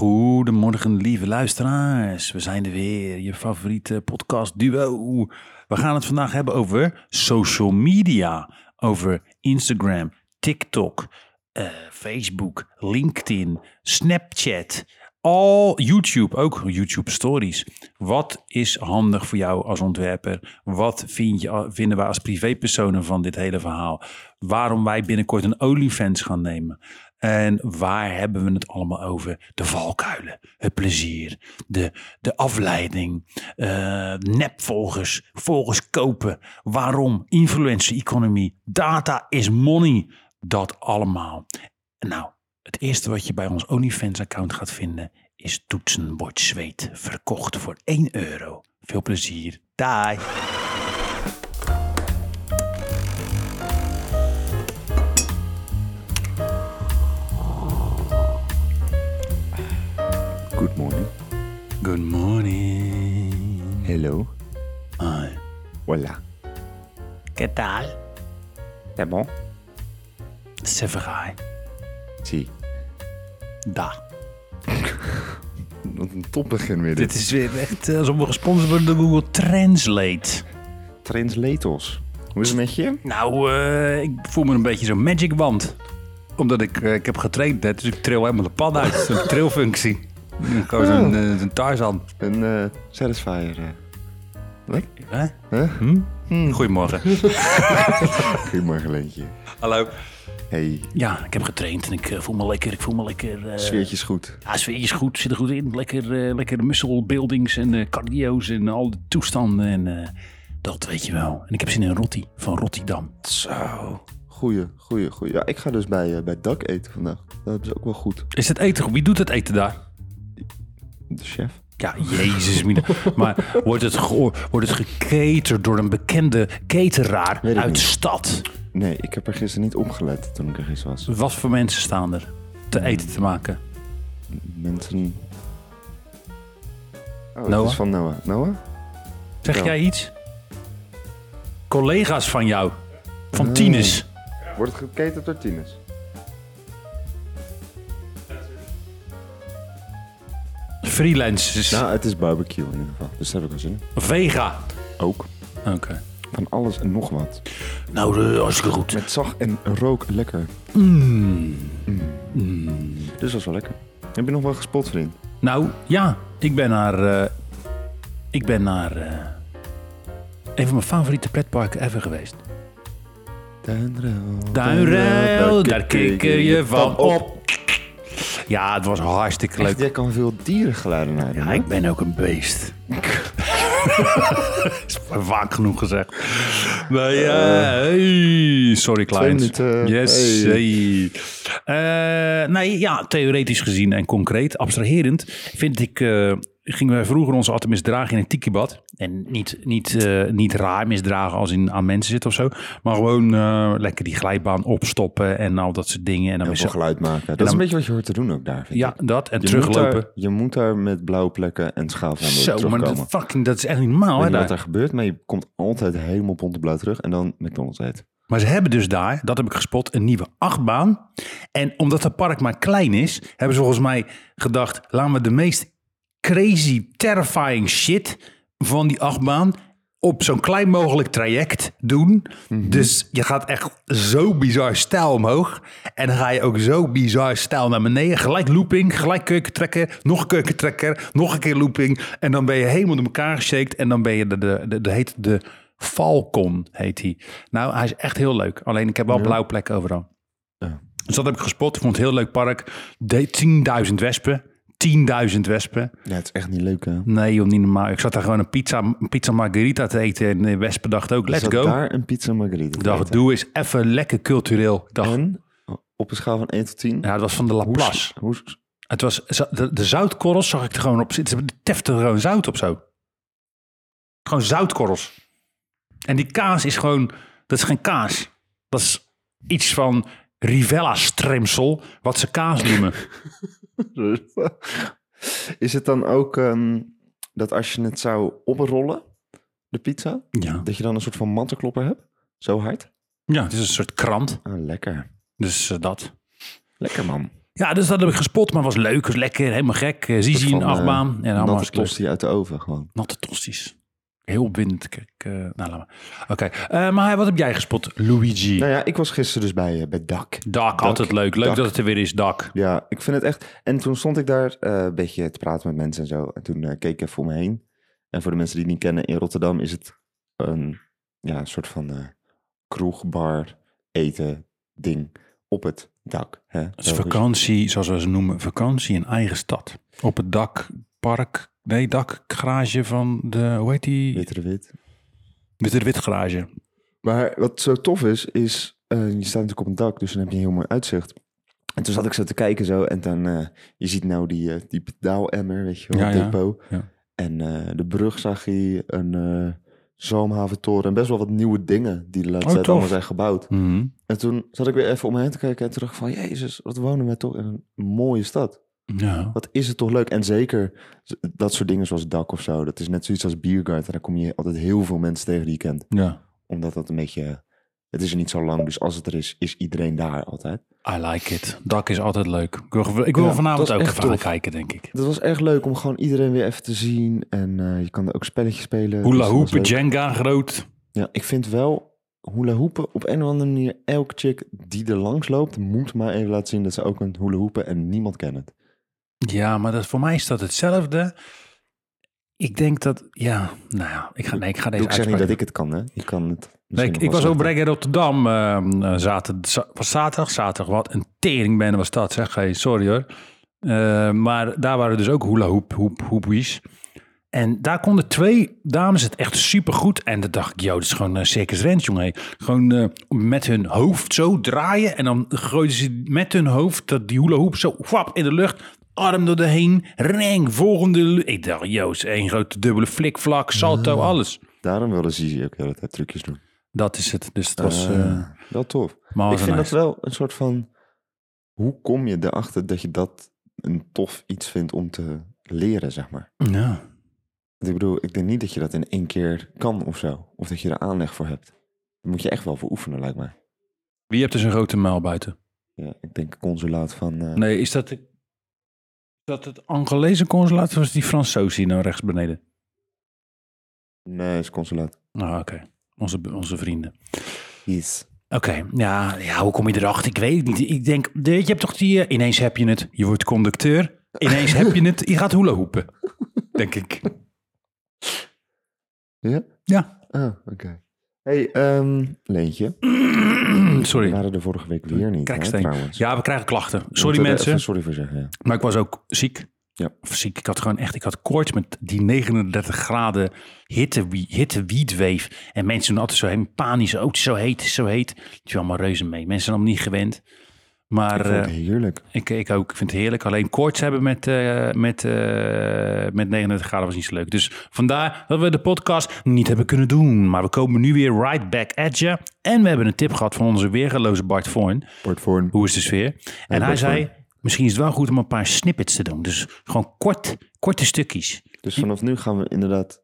Goedemorgen, lieve luisteraars. We zijn er weer, je favoriete podcast duo. We gaan het vandaag hebben over social media. Over Instagram, TikTok, eh, Facebook, LinkedIn, Snapchat. Al YouTube, ook YouTube Stories. Wat is handig voor jou als ontwerper? Wat vind je, vinden wij als privépersonen van dit hele verhaal? Waarom wij binnenkort een OnlyFans gaan nemen? En waar hebben we het allemaal over? De valkuilen, het plezier, de, de afleiding, eh, nepvolgers, volgers kopen. Waarom? Influencer-economie, data is money. Dat allemaal. Nou, het eerste wat je bij ons OnlyFans-account gaat vinden is toetsenbord zweet. Verkocht voor 1 euro. Veel plezier. Daai. Good morning. Good morning. Hello. Hi. Hola. ¿Qué tal? C'est bon? C'est vrai. Zie. Da. Wat een topbegin weer Dit dit. is weer echt eh, alsof we gesponsord worden door Google Translate. Translators. Hoe is het met je? Nou, eh, ik voel me een beetje zo'n magic wand. Omdat ik, eh, ik heb getraind net, dus ik tril helemaal de pan uit. Zo'n trilfunctie. Gewoon zo'n eh, zo'n Tarzan. Een eh Satisfyer. eh. Wat? Hè? Huh? Hm? Goedemorgen. Goedemorgen, Leentje. Hallo. Hey, Ja, ik heb getraind en ik eh, voel me lekker. Ik voel me lekker. eh, sfeertje is goed. Ja, sfeer is goed, zit er goed in. Lekker, eh, lekker muscle buildings en eh, cardio's en al de toestanden. En eh, dat weet je wel. En ik heb zin in rotti van Rotterdam. Zo. Goeie, goeie, goeie. Ja, ik ga dus bij, eh, bij Dak eten vandaag. Dat is ook wel goed. Is het eten goed? Wie doet het eten daar? De chef. Ja, jezus. mina. maar wordt het, wordt het gecaterd door een bekende cateraar uit de stad? Nee, ik heb er gisteren niet opgelet toen ik er gisteren was. Wat voor mensen staan er te eten te maken? Mensen... Oh, het Noah? is van Noah. Noah? Zeg Ja. jij iets? Collega's van jou. Van. Tines. Wordt het geketend door Tines? Freelancers. Nou, het is barbecue in ieder geval. Dus daar heb ik wel zin in. Vega. Ook. Oké. Van alles en nog wat. Nou, uh, hartstikke goed. Met zacht en rook lekker. Mm. Dus dat was wel lekker. Heb je nog wel gespot, vriend? Nou, ja. Ik ben naar... eh, ik ben naar... eh, een van mijn favoriete pretparken ever geweest. Duinruil. Duinruil, daar kikker je van op. Ja, het was hartstikke Leuk. Jij kan veel dierengeluiden naar Ja, ik ben ook een beest. is vaak genoeg gezegd. Maar ja, hey. sorry clients. minuten. Yes, Hey. hey. Eh, nee, ja, theoretisch gezien en concreet, abstraherend, vind ik, eh, gingen wij vroeger onze auto misdragen in een tikibad. En niet, niet, eh, niet raar misdragen als in aan mensen zitten of zo, maar gewoon eh, lekker die glijbaan opstoppen en al dat soort dingen. En dan weer zo, geluid maken. Dat dan- is een beetje wat je hoort te doen ook daar, vind ja, ik. dat en Je teruglopen. Moet je moet daar met blauwe plekken en schaafwonden Zo, maar dat, fucking, dat is echt niet normaal. Hè, wat daar. gebeurt, maar je komt altijd helemaal blauw terug en dan McDonald's eten. Maar ze hebben dus daar, dat heb ik gespot, een nieuwe achtbaan. En omdat het park maar klein is, hebben ze volgens mij gedacht... laten we de meest crazy, terrifying shit van die achtbaan... op zo'n klein mogelijk traject doen. Dus je gaat echt zo bizar stijl omhoog. En dan ga je ook zo bizar stijl naar beneden. Gelijk looping, gelijk keukentrekker, nog een keukentrekker... nog een keer looping. En dan ben je helemaal door elkaar geshaked. En dan ben je de, de, de, de, heet de Falcon, heet hij. Nou, hij is echt heel leuk. Alleen ik heb wel blauwe plekken overal. Ja. Dus dat heb ik gespot. Ik vond het een heel leuk park. De 10.000 wespen. 10.000 wespen. Ja, het is echt niet leuk, hè? Nee, joh, niet normaal. Ik zat daar gewoon een pizza, een pizza margarita te eten. En de wespen dachten ook, let's Zat go. daar een pizza margarita Ik dacht, doe eens even lekker cultureel. Dacht, En op een schaal van 1 tot 10. ja, het was van de Laplace. hoe, Het was, de, de zoutkorrels zag ik er gewoon op zitten. Ze teften er gewoon zout op zo. Gewoon zoutkorrels. En die kaas is gewoon, dat is geen kaas. Dat is iets van Rivella stremsel, wat ze kaas noemen. Is het dan ook ehm, dat als je het zou oprollen, de pizza, ja. dat je dan een soort van mantelklopper hebt? Zo hard? ja, het is een soort krant. Ah, lekker. Dus eh, dat. Lekker man. Ja, dus dat heb ik gespot, maar was leuk, was lekker, helemaal gek. Uh, Zizi in eh, achtbaan. en allemaal Natte tosti uit de oven gewoon. Natte tosties. Heel opwindend. Kijk, eh, nou, laat maar. Oké, eh, maar wat heb jij gespot, Luigi? Nou ja, ik was gisteren dus bij, eh, bij Dak. Dak, altijd leuk. Leuk Dak. dat het er weer is, dak. Ja, ik vind het echt... En toen stond ik daar een beetje te praten met mensen en zo. En toen keek ik even om me heen. En voor de mensen die het niet kennen, in Rotterdam is het een, ja, soort van eh kroeg, bar, eten, ding op het dak. Hè? Het is vakantie, zoals we ze noemen, vakantie in eigen stad. Op het dak, park, nee, dak, garage van de, hoe heet die? Witte wit. Witte Wit garage. Maar wat zo tof is, is eh, je staat natuurlijk op een dak, dus dan heb je een heel mooi uitzicht. En toen zat ik zo te kijken zo en dan, eh, je ziet nou die, eh, die pedaalemmer, weet je wel, Ja, depot. ja. En de brug zag je, een Zoomhaventoren en best wel wat nieuwe dingen die de laatste Oh, tijd allemaal zijn gebouwd. Mhm. En toen zat ik weer even om me heen te kijken en ik van, jezus, wat wonen we toch in een mooie stad. Ja. Wat is het toch leuk. En zeker dat soort dingen zoals dak of zo. Dat is net zoiets als Biergarten. Daar kom je altijd heel veel mensen tegen die je kent. ja, Omdat dat een beetje... Het is er niet zo lang, dus als het er is, is iedereen daar altijd. I like it. Dak is altijd leuk. Ik wil, ik wil Ja, vanavond dat ook even kijken, denk ik. Het was echt leuk om gewoon iedereen weer even te zien. En eh, je kan er ook spelletjes spelen. Hula Dus dat hoepen. Jenga groot. Ja, ik vind wel hula hoepen op een of andere manier. Elke chick die er langs loopt, moet maar even laten zien dat ze ook een hula hoepen en niemand kent het. Ja, maar dat, voor mij is dat hetzelfde. Ik denk dat, ja, nou ja, ik ga, nee, ik ga deze ik zeg niet dat ik het kan, hè? Je kan het. Nee, ik, ik was wel op. Reggae Rotterdam eh, zaterdag, za- was zaterdag, zaterdag, wat een teringbende was dat, zeg. Hey, sorry hoor. Eh, maar daar waren dus ook hula hoop, hoop, hoepies. En daar konden twee dames het echt super goed. En dan dacht ik, joh, dat is gewoon uh, Circus Rent, jongen. Gewoon eh, met hun hoofd zo draaien. En dan gooiden ze met hun hoofd dat die hula hoop zo wap in de lucht. Arm door de heen, reng, volgende. Ik dacht, joh, één grote dubbele flikvlak, salto, alles. Daarom wilde Zizi ook de hele tijd trucjes doen. Dat is het. Dus het was... Ah, eh, wel tof. maar ik vind nice. dat wel een soort van... Hoe kom je erachter dat je dat een tof iets vindt om te leren, zeg maar? Ja. Ik bedoel, ik denk niet dat je dat in één keer kan of zo. Of dat je er aanleg voor hebt. Daar moet je echt wel voor oefenen, lijkt mij. Wie hebt dus een grote muil buiten? Ja, ik denk consulaat van... eh, Nee, is dat, de, dat het Angolese consulaat of is die Fransoos hier nou rechts beneden? Nee, is consulaat. Nou, oké. Onze, onze vrienden. Yes. Oké, ja, ja, hoe kom je erachter? Ik weet het niet. Ik denk, je hebt toch die... eh, ineens heb je het, je wordt conducteur. Ineens heb je het, je gaat hula hoepen. Denk ik. Ja? Ja. Ah, oké. hey, ehm, Leentje. We Sorry. waren er vorige week weer niet, hè, trouwens. Ja, we krijgen klachten. We Sorry mensen. sorry voor zeggen, ja. Maar ik was ook ziek. Ja. Of ziek. Ik had gewoon echt, ik had koorts met die 39 graden hitte, hitte. En mensen doen altijd zo heen panisch. Oh, zo heet, zo heet. Het is allemaal reuze mee. Mensen zijn allemaal niet gewend. Maar Ik vond het eh, heerlijk. ik, ik ook. Ik vind het heerlijk. Alleen koorts hebben met, eh, met, eh, met 39 graden was niet zo leuk. Dus vandaar dat we de podcast niet hebben kunnen doen. Maar we komen nu weer right back at je. En we hebben een tip gehad van onze weergeloze Bart Voorn. Bart Voorn. Hoe is de sfeer? En hij zei, misschien is het wel goed om een paar snippets te doen. Dus gewoon kort, korte stukjes. Dus vanaf nu gaan we inderdaad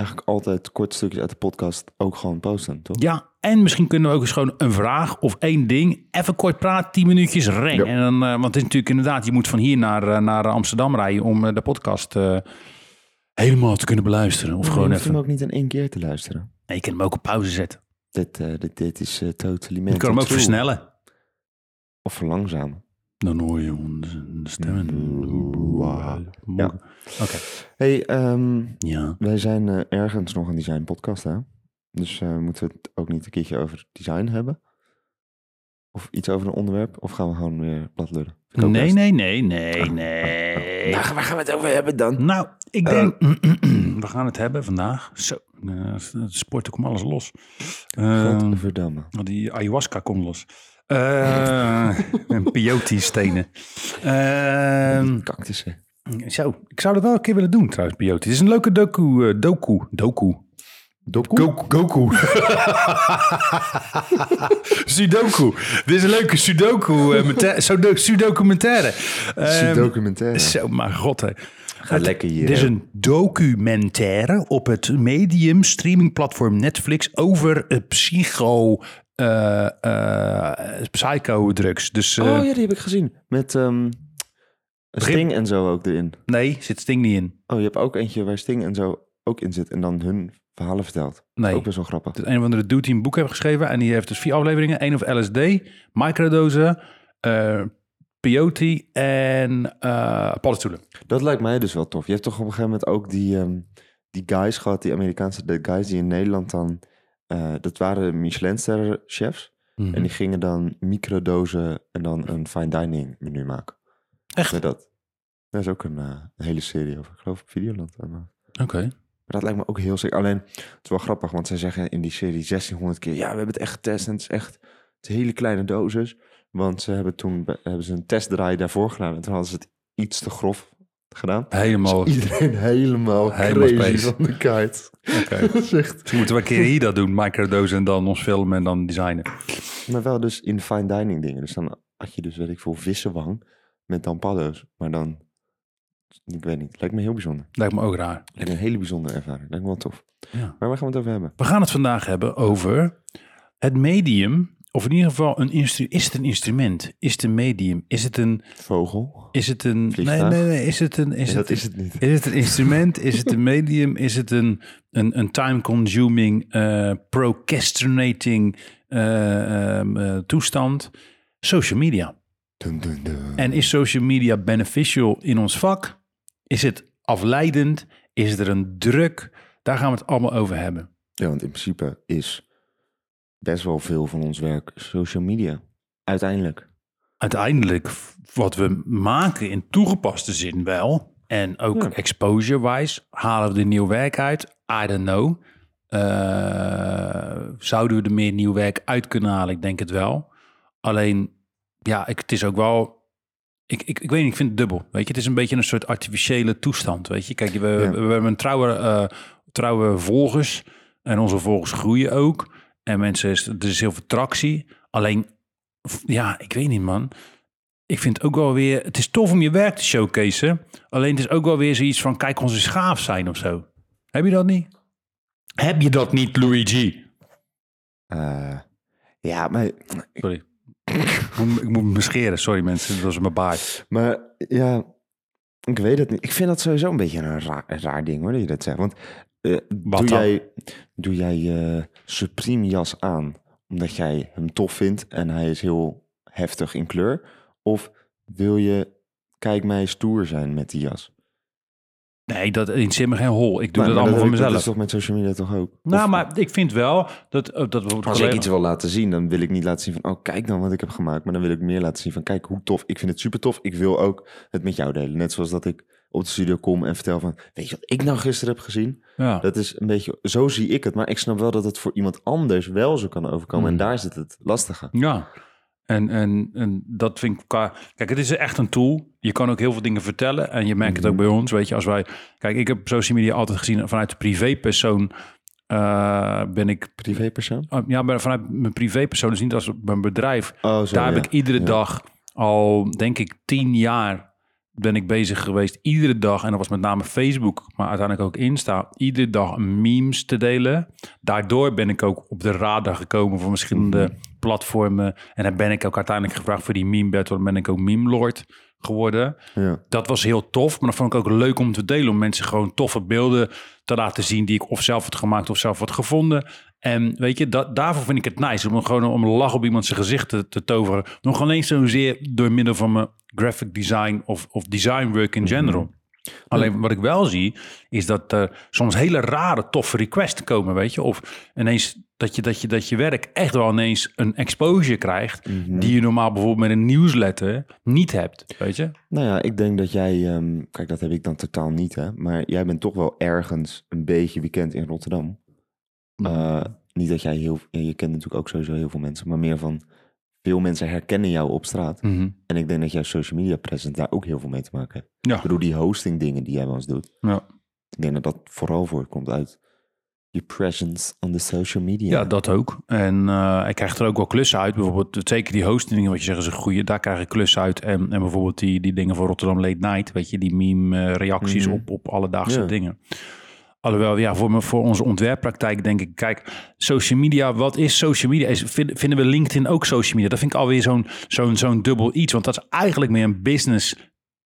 eigenlijk altijd korte stukjes uit de podcast ook gewoon posten, toch? Ja, en misschien kunnen we ook eens gewoon een vraag of één ding. Even kort praten, 10 minuutjes, reng. Ja. En dan, eh, want het is natuurlijk inderdaad, je moet van hier naar, eh, naar Amsterdam rijden om eh, de podcast helemaal te kunnen beluisteren. Of je gewoon hoeft hem even. ook niet in één keer te luisteren. Nee, je kan hem ook op pauze zetten. Dit, dit, dit is totally Je kan hem ook true. versnellen. Of verlangzamen. Dan hoor je onze stemmen. Wauw. Ja. Oké. hey, ehm, Ja. wij zijn eh, ergens nog een design podcast, hè? Dus eh, moeten we het ook niet een keertje over design hebben? Of iets over een onderwerp? Of gaan we gewoon weer plat lullen? Ik ook Nee, best. nee, nee, nee, nee. Nou, waar gaan we het over hebben dan? Nou, ik denk, we gaan het hebben vandaag. Zo, uh, sport komt alles los. Uh, Godverdamme. die ayahuasca komt los. Uh, en peyote-stenen. Uh, Cactussen. zo, ik zou dat wel een keer willen doen trouwens, peyote. Het is een leuke doku. Uh, doku. Doku. Doku? Goku. Goku. Sudoku. Dit is een leuke Sudoku. Uh, Sudokumentaire. Sudokumentaire. Zo, maar god hè. Ga lekker hier. Dit is een documentaire op het medium streamingplatform Netflix over het psycho eh eh psycho-drugs. Dus eh, oh ja, die heb ik gezien. Met ehm, Sting en zo ook erin. nee, zit Sting niet in. Oh, je hebt ook eentje waar Sting en zo ook in zit. En dan hun verhalen vertelt. Nee. Ook best wel grappig. Het is een of andere dude die een boek heeft geschreven. En die heeft dus vier afleveringen. één over LSD, microdosen, eh peyote en eh paddenstoelen. Dat lijkt mij dus wel tof. Je hebt toch op een gegeven moment ook die, ehm, die guys gehad, die Amerikaanse de guys die in Nederland dan... eh, dat waren Michelin-sterren chefs. Mhm. En die gingen dan microdozen en dan een fine dining menu maken. Echt? Met dat. Dat is ook een, eh, een hele serie over, ik geloof op Videoland. eh, Maar Oké. dat lijkt me ook heel sick. Alleen, het is wel grappig, want zij zeggen in die serie 1600 keer... Ja, we hebben het echt getest en het is echt het is hele kleine doses. Want ze hebben toen be- hebben ze een testdraai daarvoor gedaan. En toen hadden ze het iets te grof gedaan. Helemaal. Dus iedereen helemaal, Helemaal crazy space. van de. Oké. Echt... Dus moeten we een keer hier dat doen. Microdosen en dan ons filmen en dan designen. Maar wel dus in fine dining dingen. Dus dan had je dus, weet ik veel, vissenwang met dan paddo's. Maar dan, ik weet niet, lijkt me heel bijzonder. Lijkt me ook raar. Lijkt me een hele bijzondere ervaring. Lijkt me wel tof. Ja. Maar waar gaan we het over hebben? We gaan het vandaag hebben over het medium. Of in ieder geval, een instru is het een instrument? Is het een medium? Is het een... Vogel? Is het een... Nee, Vliegtuig? nee, nee. Is het een... Is Nee, het, dat is het niet. Is het een instrument? Is het een medium? Is het een, een, een time-consuming, eh, procrastinating eh, ehm, eh, toestand? Social media. Dun, dun, dun. En is social media beneficial in ons vak? Is het afleidend? Is er een druk? Daar gaan we het allemaal over hebben. Ja, want in principe is best wel veel van ons werk social media. Uiteindelijk. Uiteindelijk, wat we maken in toegepaste zin wel. En ook Ja. exposure-wise, halen we er nieuw werk uit? I don't know. Eh, zouden we er meer nieuw werk uit kunnen halen? Ik denk het wel. Alleen, ja, ik, het is ook wel... Ik, ik, ik weet niet, ik vind het dubbel. Weet je, het is een beetje een soort artificiële toestand. Weet je, kijk, we, Ja. we, hebben een trouwe, eh, trouwe volgers. En onze volgers groeien ook. En mensen, is, er is heel veel tractie. Alleen, ja, ik weet niet, man. Ik vind het ook wel weer... Het is tof om je werk te showcaseen. Alleen het is ook wel weer zoiets van... Kijk, onze schaaf zijn of zo. Heb je dat niet? Heb je dat niet, Luigi? Eh, ja, maar, Sorry. ik, moet, ik moet me scheren. Sorry mensen, dat was mijn baard. maar ja, ik weet het niet. Ik vind dat sowieso een beetje een raar, een raar ding hoor, dat je dat zegt. Want eh, Wat doe, jij, doe jij je Supreme jas aan omdat jij hem tof vindt en hij is heel heftig in kleur? Of wil je, kijk mij stoer zijn met die jas? Nee, dat interesseert me geen hol. Ik doe dat allemaal voor mezelf. Dat is toch met social media toch ook? Nou, Of- maar ik vind wel dat... eh, dat Als ik iets wil laten zien, dan wil ik niet laten zien van, oh, kijk dan wat ik heb gemaakt. Maar dan wil ik meer laten zien van, kijk hoe tof. Ik vind het super tof. Ik wil ook het met jou delen. Net zoals dat ik op de studio kom en vertel van, weet je wat ik nou gisteren heb gezien? Ja. Dat is een beetje, zo zie ik het. Maar ik snap wel dat het voor iemand anders wel zo kan overkomen. Hmm. En daar zit het lastige. Ja, en, en, en dat vind ik qua... Kijk, het is echt een tool. Je kan ook heel veel dingen vertellen. En je merkt het ook bij ons, weet je, als wij... Kijk, ik heb social media altijd gezien vanuit de privépersoon... eh, ben ik... Privépersoon? uh, ja, maar vanuit mijn privépersoon, dus niet als mijn bedrijf. Oh, zo, Daar ja. heb ik iedere Ja. dag al, denk ik, tien jaar ben ik bezig geweest. Iedere dag, en dat was met name Facebook, maar uiteindelijk ook Insta. Iedere dag memes te delen. Daardoor ben ik ook op de radar gekomen voor verschillende Mhm. platformen. En dan ben ik ook uiteindelijk gevraagd voor die meme battle. Dan ben ik ook meme lord geworden. Ja. Dat was heel tof, maar dat vond ik ook leuk om te delen. Om mensen gewoon toffe beelden te laten zien die ik of zelf had gemaakt of zelf had gevonden. En weet je, dat, daarvoor vind ik het nice. Om gewoon om een lach op iemand zijn gezicht te, te toveren. Nog alleen zozeer door middel van mijn graphic design of, of design work in general. Alleen wat ik wel zie, is dat er soms hele rare, toffe requests komen, weet je. Of ineens dat je, dat je, dat je werk echt wel ineens een exposure krijgt... Mhm. die je normaal bijvoorbeeld met een nieuwsletter niet hebt, weet je. Nou ja, ik denk dat jij, ehm, kijk, dat heb ik dan totaal niet, hè. Maar jij bent toch wel ergens een beetje bekend in Rotterdam. Eh, niet dat jij heel, ja, je kent natuurlijk ook sowieso heel veel mensen, maar meer van veel mensen herkennen jou op straat. Mhm. En ik denk dat jouw social media presence daar ook heel veel mee te maken heeft. Ja. Ik bedoel, die hosting dingen die jij wel eens doet. Ja. Ik denk dat dat vooral voortkomt uit je presence on the social media. Ja, dat ook. En eh, ik krijg er ook wel klussen uit. Bijvoorbeeld, zeker die hosting wat je zegt is een goede. Daar krijg ik klussen uit. En, en bijvoorbeeld die, die dingen voor Rotterdam Late Night. Weet je, die meme eh, reacties Mhm. op, op alledaagse Ja. dingen. Alhoewel, ja, voor, me, voor onze ontwerppraktijk denk ik, kijk, social media, wat is social media? Is, vind- vinden we LinkedIn ook social media? Dat vind ik alweer zo'n zo'n zo'n dubbel iets, want dat is eigenlijk meer een business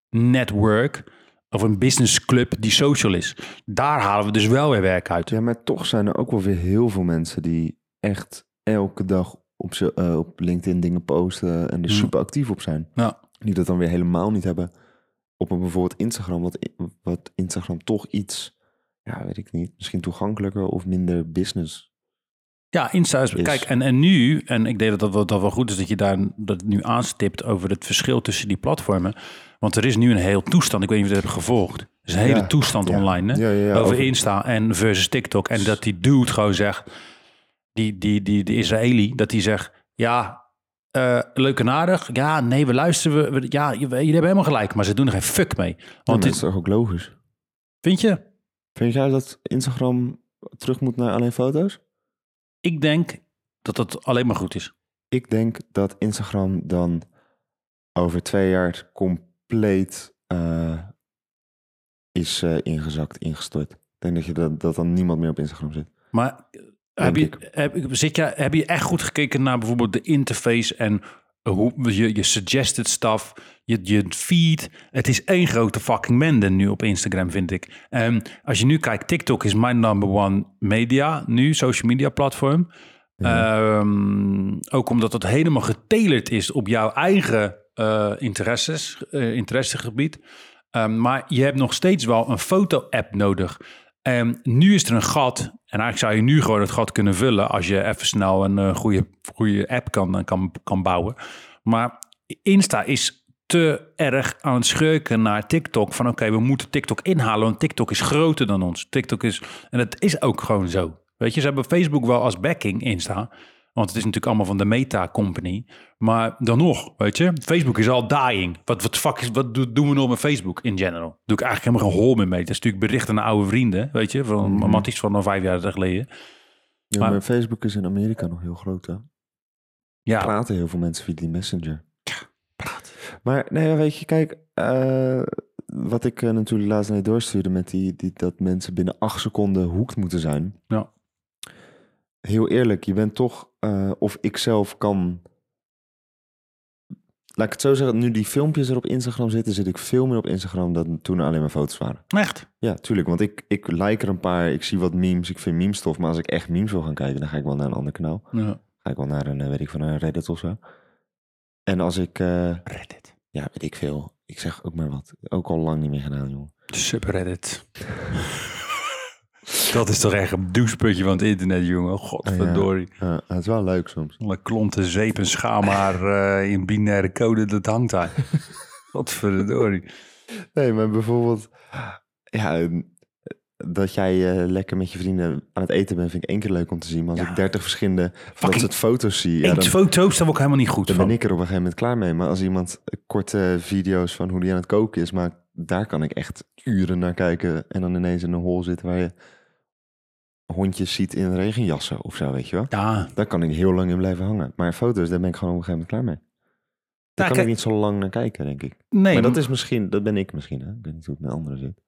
network of een business club die social is. Daar halen we dus wel weer werk uit. Ja, maar toch zijn er ook wel weer heel veel mensen die echt elke dag op, ze, eh, op LinkedIn dingen posten en er Hmm. super actief op zijn. Ja. Die dat dan weer helemaal niet hebben op een bijvoorbeeld Instagram, wat, wat Instagram toch iets, ja, weet ik niet, misschien toegankelijker of minder business. Ja, Insta is, Is- kijk, en, en nu, en ik denk dat dat, wel- dat wel goed is dat je daar dat nu aanstipt over het verschil tussen die platformen. Want er is nu een heel toestand, ik weet niet of je het hebt gevolgd. Er is een hele Ja, toestand ja. online hè? Ja, over, over- Insta en versus TikTok. En dat die dude gewoon zegt, die, die, die, de Israëli, dat die zegt, ja, eh, leuk en aardig. Ja, nee, we luisteren, we, ja, je- jullie hebben helemaal gelijk, maar ze doen er geen fuck mee. Want dat dit, is toch ook logisch. vind je, Vind jij dat Instagram terug moet naar alleen foto's? ik denk dat dat alleen maar goed is. Ik denk dat Instagram dan over twee jaar compleet eh, is eh, ingezakt, ingestort. Ik denk dat, je dat, dat dan niemand meer op Instagram zit. Maar heb je, heb, zit je, heb je echt goed gekeken naar bijvoorbeeld de interface en hoe je, je suggested stuff, je, je feed? Het is één grote fucking mende nu op Instagram, vind ik. En als je nu kijkt, TikTok is mijn number one media nu, social media platform. Ehm, ook omdat het helemaal getalerd is op jouw eigen eh, interesses, eh, interessegebied. Ehm, maar je hebt nog steeds wel een foto-app nodig. En nu is er een gat. En eigenlijk zou je nu gewoon het gat kunnen vullen als je even snel een eh, goede, goede app kan, kan, kan bouwen. Maar Insta is te erg aan het schurken naar TikTok. Van oké, we moeten TikTok inhalen, want TikTok is groter dan ons. TikTok is, en dat is ook gewoon zo. Weet je, ze hebben Facebook wel als backing Insta. Want het is natuurlijk allemaal van de Meta Company. Maar dan nog, weet je, Facebook is al dying. Wat, wat fuck is, wat do- doen we nog met Facebook in general? Doe ik eigenlijk helemaal geen hol meer mee. Dat is natuurlijk berichten naar oude vrienden, weet je, van Mhm. Matties van vijf jaar geleden. Ja, Maar- maar, Facebook is in Amerika nog heel groot, hè? Ja, Praten heel veel mensen via die messenger. Maar nee, ja, weet je, kijk, eh, wat ik eh, natuurlijk laatst naar je doorstuurde met die, die, dat mensen binnen acht seconden hoekt moeten zijn. Ja. Heel eerlijk, je bent toch, eh, of ik zelf kan, laat ik het zo zeggen, nu die filmpjes er op Instagram zitten, zit ik veel meer op Instagram dan toen er alleen maar foto's waren. echt. Ja, tuurlijk, want ik, ik like er een paar, ik zie wat memes, ik vind memes tof, maar als ik echt memes wil gaan kijken, dan ga ik wel naar een ander kanaal. Ja. Ga ik wel naar een, eh, weet ik van een Reddit of zo. En als ik, eh, Reddit. ja, weet ik veel. Ik zeg ook maar wat. Ook al lang niet meer gedaan, jongen. Subreddit. Dat is toch echt een doucheputje van het internet, jongen. Godverdorie. Ja, het is wel leuk soms. Alle klonten, zeep en schaamhaar eh, in binaire code, dat hangt daar. Godverdorie. Nee, maar bijvoorbeeld, ja, eh, dat jij eh, lekker met je vrienden aan het eten bent, vind ik één keer leuk om te zien. Maar als Ja. ik dertig verschillende van dat Fucking soort foto's zie, ja, dan, foto's, daar word ik helemaal niet goed dan van. ben ik er op een gegeven moment klaar mee. Maar als iemand korte video's van hoe die aan het koken is, maar daar kan ik echt uren naar kijken. En dan ineens in een hol zitten waar je hondjes ziet in regenjassen of zo, weet je wel. Ja, Daar kan ik heel lang in blijven hangen. Maar foto's, daar ben ik gewoon op een gegeven moment klaar mee. Daar Ja, kan ik niet zo lang naar kijken, denk ik. nee. maar dat is misschien, dat ben ik misschien. Hè? Ik weet niet hoe het met anderen zit.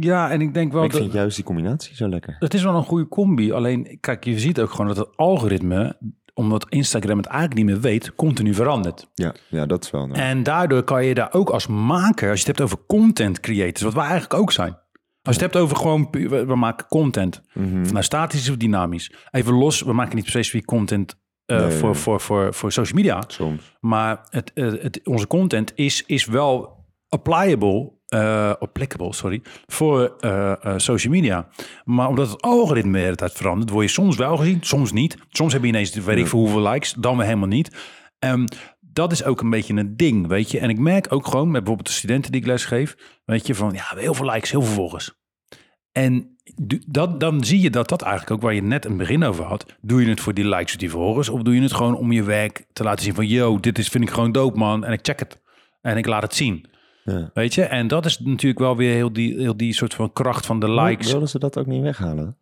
Ja, en ik denk wel Maar ik dat... vind juist die combinatie zo lekker. Het is wel een goede combi. Alleen, kijk, je ziet ook gewoon dat het algoritme, omdat Instagram het eigenlijk niet meer weet, continu verandert. Ja, ja dat is wel. nou. En daardoor kan je daar ook als maker, als je het hebt over content creators, wat wij eigenlijk ook zijn. Als je het hebt over gewoon, we, we maken content. Mhm. Nou, statisch of dynamisch. Even los, we maken niet specifiek content eh, Nee, voor, nee. Voor, voor, voor social media. Soms. Maar het, eh, het, onze content is, is wel applicable, eh, applicable sorry, voor social media. Maar omdat het algoritme de hele tijd verandert, word je soms wel gezien, soms niet. Soms heb je ineens, weet ik veel hoeveel likes, dan weer helemaal niet. Ehm, dat is ook een beetje een ding, weet je. En ik merk ook gewoon met bijvoorbeeld de studenten die ik les geef, weet je, van ja, heel veel likes, heel veel volgers. En dat, dan zie je dat dat eigenlijk ook waar je net een begin over had. Doe je het voor die likes of die volgers? Of doe je het gewoon om je werk te laten zien van... yo, dit is, vind ik gewoon dope, man. En ik check het. En ik laat het zien. Ja. Weet je? En dat is natuurlijk wel weer heel die, heel die soort van kracht van de likes. Wilden ze dat ook niet weghalen?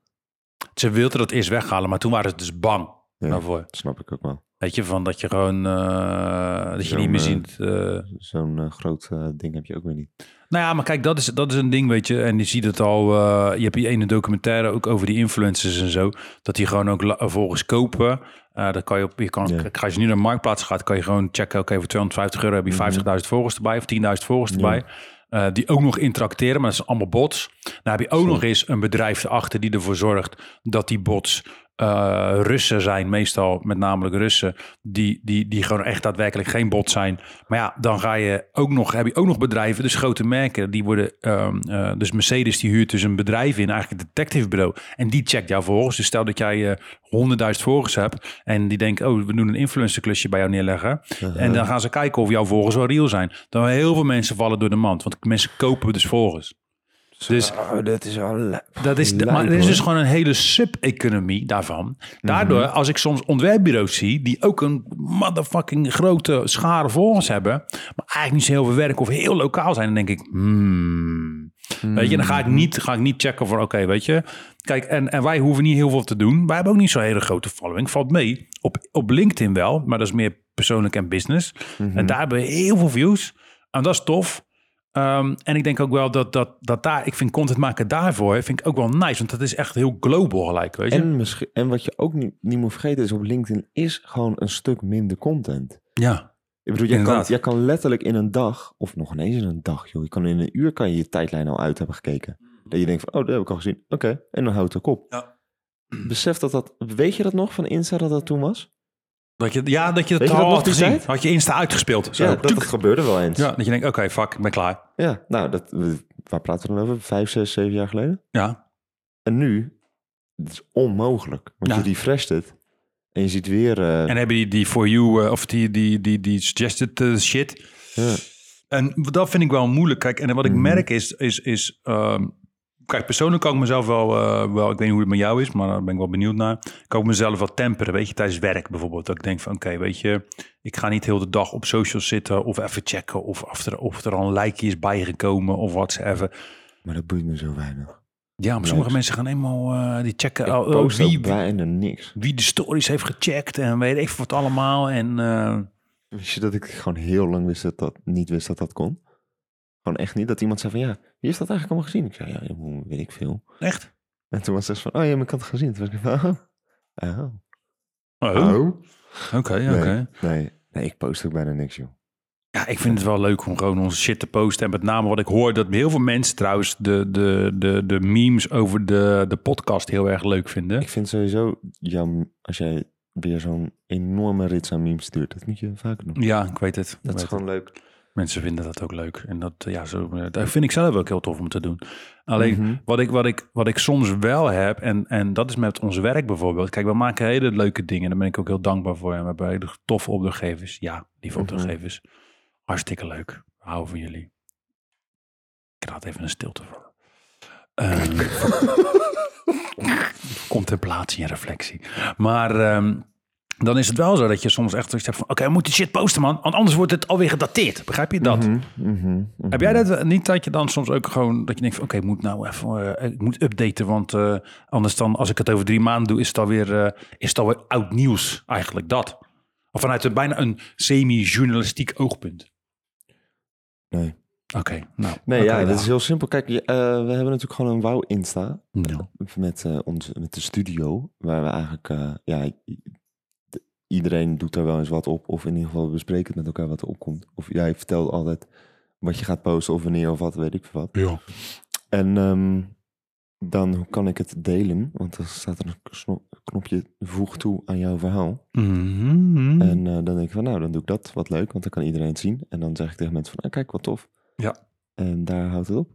Ze wilden dat eerst weghalen, maar toen waren ze dus bang Ja, daarvoor. snap ik ook wel. Weet je, van dat je gewoon, eh, dat je niet meer eh, ziet. eh, Zo'n groot ding heb je ook weer niet. Nou ja, maar kijk, dat is, dat is een ding, weet je. En je ziet het al, je hebt die ene documentaire ook over die influencers en zo. Dat die gewoon ook volgens kopen. Dat kan je op, je kan, Ja. als je nu naar de marktplaats gaat, kan je gewoon checken, oké, voor 250 euro heb je 50.000 volgers erbij of 10.000 volgers Mhm. Ja. erbij. Die ook nog interacteren, maar dat zijn allemaal bots. Dan heb je ook nog eens een bedrijf erachter die ervoor zorgt dat die bots eh, Russen zijn, meestal met namelijk Russen, die, die, die gewoon echt daadwerkelijk geen bot zijn. Maar ja, dan ga je ook nog, heb je ook nog bedrijven, dus grote merken, die worden, ehm, eh, dus Mercedes die huurt dus een bedrijf in, eigenlijk een detective bureau, en die checkt jouw volgers. Dus stel dat jij eh 100.000 volgers hebt en die denken, oh, we doen een influencer klusje bij jou neerleggen. En dan gaan ze kijken of jouw volgers wel real zijn. Dan heel veel mensen vallen door de mand, want mensen kopen dus volgers. Dus Oh, dat is al... li- dat is, lijp, maar er is dus gewoon een hele sub-economie daarvan. Daardoor, als ik soms ontwerpbureaus zie... die ook een motherfucking grote schare volgers hebben... maar eigenlijk niet zo heel veel werk of heel lokaal zijn... dan denk ik, hmm. Weet je, dan ga ik niet, ga ik niet checken voor... oké, weet je... Kijk, en, en wij hoeven niet heel veel te doen. Wij hebben ook niet zo'n hele grote following. Valt mee. Op, op LinkedIn wel, maar dat is meer persoonlijk en business. Mhm. En daar hebben we heel veel views. En dat is tof. Ehm, en ik denk ook wel dat, dat, dat daar, ik vind content maken daarvoor, vind ik ook wel nice. Want dat is echt heel global gelijk, weet je. En, misschien, en wat je ook niet, niet moet vergeten is op LinkedIn is gewoon een stuk minder content. ja, Ik bedoel, jij kan, jij kan letterlijk in een dag, of nog ineens in een dag, joh. Je kan in een uur kan je je tijdlijn al uit hebben gekeken. Dat je denkt van, oh, dat heb ik al gezien. Oké, en dan houdt het ook op. Ja. Besef dat dat, weet je dat nog van Insta dat dat toen was? Dat je, ja, dat je het Weet je dat al nog, had die gezien. tijd? Had je Insta uitgespeeld. Zo, ja, dat, gebeurde wel eens. ja, dat je denkt, oké, fuck, ik ben klaar. Ja, nou, dat, we- waar praten we dan over? Vijf, zes, zeven jaar geleden? Ja, En nu, het is onmogelijk. Want Ja. je refresht het en je ziet weer... eh, en hebben die, die for you, eh, of die, die, die, die suggested eh, shit. ja. En dat vind ik wel moeilijk. Kijk, en wat ik Mhm. merk is, is, is ehm, kijk, persoonlijk kan ik mezelf wel, eh, wel, ik weet niet hoe het met jou is, maar daar ben ik wel benieuwd naar. Kan ik mezelf wel temperen, weet je, tijdens werk bijvoorbeeld. Dat ik denk van, oké, weet je, ik ga niet heel de dag op socials zitten of even checken of, of, er, of er al een likeje is bijgekomen of whatsoever. Maar dat boeit me zo weinig. Ja, maar sommige mensen gaan eenmaal, eh, die checken Ik al, post wie, bijna niks. wie de stories heeft gecheckt en weet ik wat allemaal. En eh, Wist je dat ik gewoon heel lang wist dat dat niet wist dat dat kon? Gewoon echt niet. Dat iemand zei van ja, wie heeft dat eigenlijk allemaal gezien? Ik zei ja, weet ik veel. echt? En toen was het van oh ja, maar ik had het gezien. Toen was ik van oh. Oh. Oh, oké, Nee, oké. Nee, nee, ik post ook bijna niks joh. Ja, ik vind het wel leuk om gewoon onze shit te posten. En met name wat ik hoor, dat heel veel mensen trouwens de, de, de, de memes over de, de podcast heel erg leuk vinden. Ik vind sowieso jam als jij weer zo'n enorme rits aan memes stuurt. Dat moet je vaker doen. Ja, ik weet het. Dat is weet gewoon leuk. Mensen vinden dat ook leuk. En dat, ja, zo, eh, dat vind ik zelf ook heel tof om te doen. Alleen Mhm. wat, ik, wat, ik, wat ik soms wel heb, en, en dat is met ons werk bijvoorbeeld. Kijk, we maken hele leuke dingen. Daar ben ik ook heel dankbaar voor. En we hebben hele toffe opdrachtgevers. Ja, lieve Mhm. opdrachtgevers. Hartstikke leuk. We houden van jullie. Ik raad even een stilte voor. Ehm, contemplatie en reflectie. Maar ehm, dan is het wel zo dat je soms echt zoiets hebt van... Oké, we moeten shit posten, man. Want anders wordt het alweer gedateerd. Begrijp je dat? Mhm, mhm, mhm. Heb jij dat niet dat je dan soms ook gewoon... Dat je denkt van, oké, ik moet nou even... eh, ik moet updaten, want eh, anders dan... Als ik het over drie maanden doe, is het alweer, eh, is het alweer oud nieuws. Eigenlijk dat. Of vanuit een, bijna een semi-journalistiek oogpunt. Nee. Oké, nou. Nee, ja, dat is heel simpel. Kijk, eh, we hebben natuurlijk gewoon een wauw Insta. Ja. met, eh ons, met de studio, waar we eigenlijk, ja, iedereen doet daar wel eens wat op, of in ieder geval bespreken het met elkaar wat er opkomt. Of jij vertelt altijd wat je gaat posten, of wanneer, of wat, weet ik veel wat. Ja. En ehm, dan kan ik het delen, want dan staat er een kno- knopje voeg toe aan jouw verhaal. Mhm. En eh, dan denk ik van, nou, dan doe ik dat, wat leuk, want dan kan iedereen het zien. En dan zeg ik tegen mensen van, ah, kijk, wat tof. Ja. En daar houdt het op.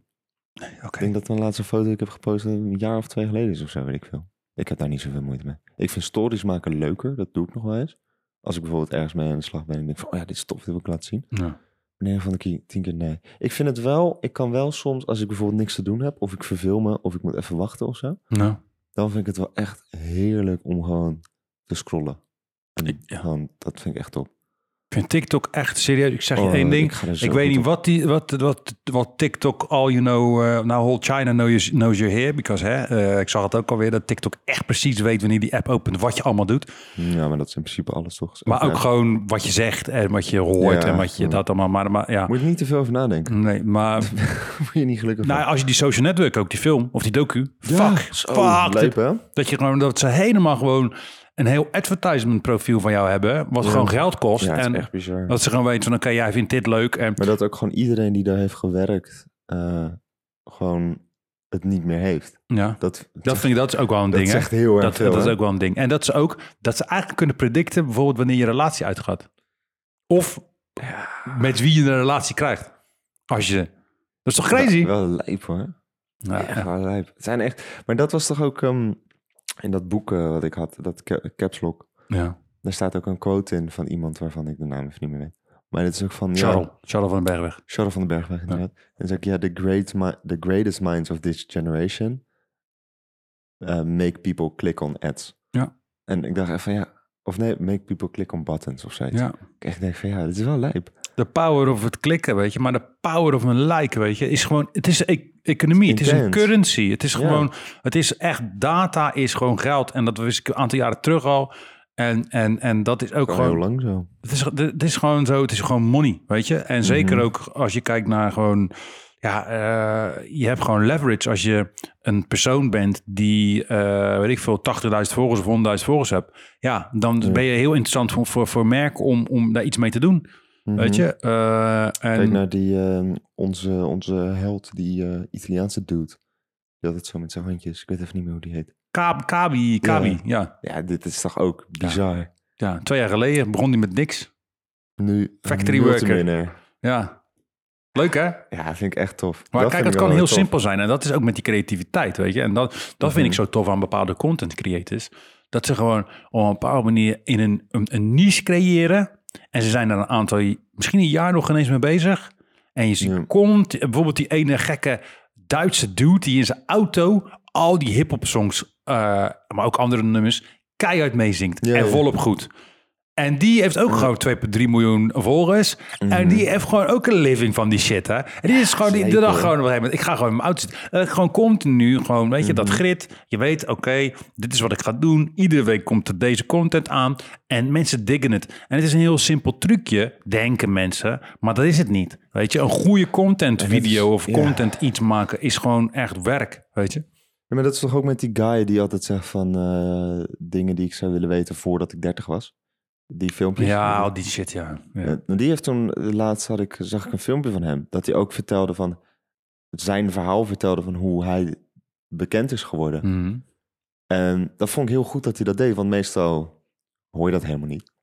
Oké. Ik denk dat de laatste foto die ik heb gepost een jaar of twee geleden is of zo, weet ik veel. Ik heb daar niet zoveel moeite mee. Ik vind stories maken leuker, dat doe ik nog wel eens. Als ik bijvoorbeeld ergens mee aan de slag ben en denk van, oh ja, dit is tof, dit wil ik laten zien. Ja. Nee, van de tien keer nee. Ik vind het wel, ik kan wel soms, als ik bijvoorbeeld niks te doen heb, of ik verveel me, of ik moet even wachten of zo, Nou, dan vind ik het wel echt heerlijk om gewoon te scrollen. En Ik- ja. gewoon, dat vind ik echt top. Ik vind TikTok echt serieus. Ik zeg je Oh, één ding. ik weet niet op. wat, die, wat, wat, wat TikTok all you know... eh nou, whole China knows, knows you're here. Because hè, eh, ik zag het ook alweer dat TikTok echt precies weet wanneer die app opent... wat je allemaal doet. Ja, maar dat is in principe alles toch? Maar ook Ja. gewoon wat je zegt en wat je hoort Ja, en wat je ja. dat allemaal... Maar, maar ja, Moet je niet te veel over nadenken. nee, maar... Word je niet gelukkig nou, van. als je die social network ook, die film of die docu... fuck, zo fuck. lijp, hè? Dat je gewoon, dat ze helemaal gewoon een heel advertisement profiel van jou hebben... wat Ja. gewoon geld kost. Ja, en echt dat ze gewoon weten van, oké, jij vindt dit leuk. En Maar dat ook gewoon iedereen die daar heeft gewerkt, eh, gewoon het niet meer heeft. ja, Dat, dat vind ik dat is ook wel een dat ding. hè? zegt heel erg Dat, veel. dat is ook wel een ding. En dat ze ook dat ze eigenlijk kunnen predicten, bijvoorbeeld wanneer je relatie uitgaat. Of met wie je een relatie krijgt. Als je. Dat is toch crazy? Wel, wel lijp hoor. Ja, ja. lijp. Het zijn echt... Maar dat was toch ook ehm, in dat boek eh, wat ik had, dat Ca- Caps Lock. ja. Daar staat ook een quote in van iemand waarvan ik de naam even niet meer weet. Maar het is ook van... Charles, Ja, Charles van den Bergweg. Charles van den Bergweg inderdaad. En zeg ik, ja, the, great the greatest minds of this generation uh, make people click on ads. Ja. En ik dacht van ja, of nee, make people click on buttons of zoiets. Ja. Ik echt denk van ja, dit is wel lijp. De power of het klikken, weet je. Maar de power of een like, weet je, is gewoon... Het is e- economie, het is een currency. Het is Ja. gewoon... Het is echt... Data is gewoon geld. En dat wist ik een aantal jaren terug al. En, en, en dat is ook gewoon... heel lang zo. Het is, het is gewoon zo, het is gewoon money, weet je. En zeker Mhm. ook als je kijkt naar gewoon, ja, eh, je hebt gewoon leverage als je een persoon bent die, eh, weet ik veel, 80.000 volgers of 100.000 volgers hebt. Ja, dan Ja. ben je heel interessant voor, voor, voor merken om, om daar iets mee te doen, weet Mhm. je. Eh, en, Kijk naar die, eh, onze, onze held, die eh, Italiaanse dude. Die had het zo met zijn handjes. Ik weet even niet meer hoe die heet. Kabi, Kabi, Kabi, ja. Ja, dit is toch ook bizar. ja. Twee jaar geleden begon hij met niks. Nu Factory een worker. Ja. Leuk hè? Ja, vind ik echt tof. Maar Dat kijk, het kan heel tof. simpel zijn. En dat is ook met die creativiteit, weet je. En dat, dat vind ik Mhm. zo tof aan bepaalde content creators. Dat ze gewoon op een bepaalde manier in een, een, een niche creëren. En ze zijn daar een aantal, misschien een jaar nog ineens mee bezig. En je ziet Ja. komt bijvoorbeeld die ene gekke Duitse dude die in zijn auto al die hip-hop songs, eh, maar ook andere nummers, keihard meezingt. Ja, en volop goed. En die heeft ook gewoon 2,3 miljoen volgers. En Mhm. die heeft gewoon ook een living van die shit, hè. En die is gewoon, die, de dag gewoon op een gegeven moment, ik ga gewoon in mijn auto zitten. Eh, gewoon continu, gewoon, weet je, dat Mhm. grit. Je weet, oké, dit is wat ik ga doen. Iedere week komt er deze content aan. En mensen diggen het. En het is een heel simpel trucje, denken mensen. Maar dat is het niet. Weet je, een goede content video of ja. content iets maken is gewoon echt werk, weet je. Ja, maar dat is toch ook met die guy die altijd zegt van eh, dingen die ik zou willen weten voordat ik 30 was. Die filmpjes. Ja, al die shit, ja. ja. Ja, nou, die heeft toen, laatst had ik, zag ik een filmpje van hem, dat hij ook vertelde van, zijn verhaal vertelde van hoe hij bekend is geworden. Mhm. En dat vond ik heel goed dat hij dat deed, want meestal hoor je dat helemaal niet.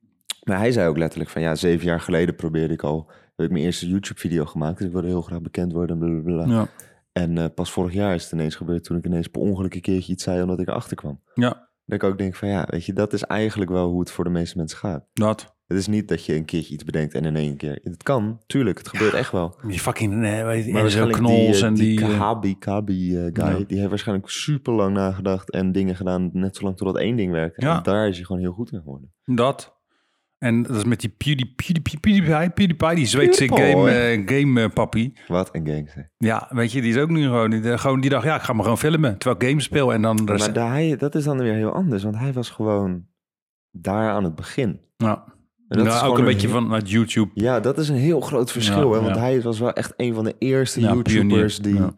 Maar hij zei ook letterlijk van, ja, zeven jaar geleden probeerde ik al, heb ik mijn eerste YouTube-video gemaakt, dus ik wilde heel graag bekend worden, blablabla. Ja. En eh, pas vorig jaar is het ineens gebeurd toen ik ineens per ongeluk een keertje iets zei omdat ik erachter kwam. ja, Dat ik ook denk van, ja, weet je, dat is eigenlijk wel hoe het voor de meeste mensen gaat. dat. Het is niet dat je een keertje iets bedenkt en in één keer. Het kan, tuurlijk, het gebeurt echt wel. Die fucking, eh, weet je, Maar en waarschijnlijk knols die, en eh, die... die eh, Kabi eh, guy, Ja. die heeft waarschijnlijk super lang nagedacht en dingen gedaan, net zolang totdat één ding werkte. Ja. En daar is hij gewoon heel goed in geworden. Dat. En dat is met die PewDie, PewDie, PewDiePie, PewDiePie, die Zweedse game, eh, game eh, pappie. Wat een gangster. Ja, weet je, die is ook nu gewoon, die, gewoon die dacht, ja, ik ga maar gewoon filmen, terwijl ik games speel en dan... Maar daar, hij, dat is dan weer heel anders, want hij was gewoon daar aan het begin. ja. En dat Nou, is ook gewoon een beetje heel- vanuit YouTube. Ja, dat is een heel groot verschil. Ja, hè? Want ja. hij was wel echt een van de eerste Ja, YouTubers pionier, die, ja.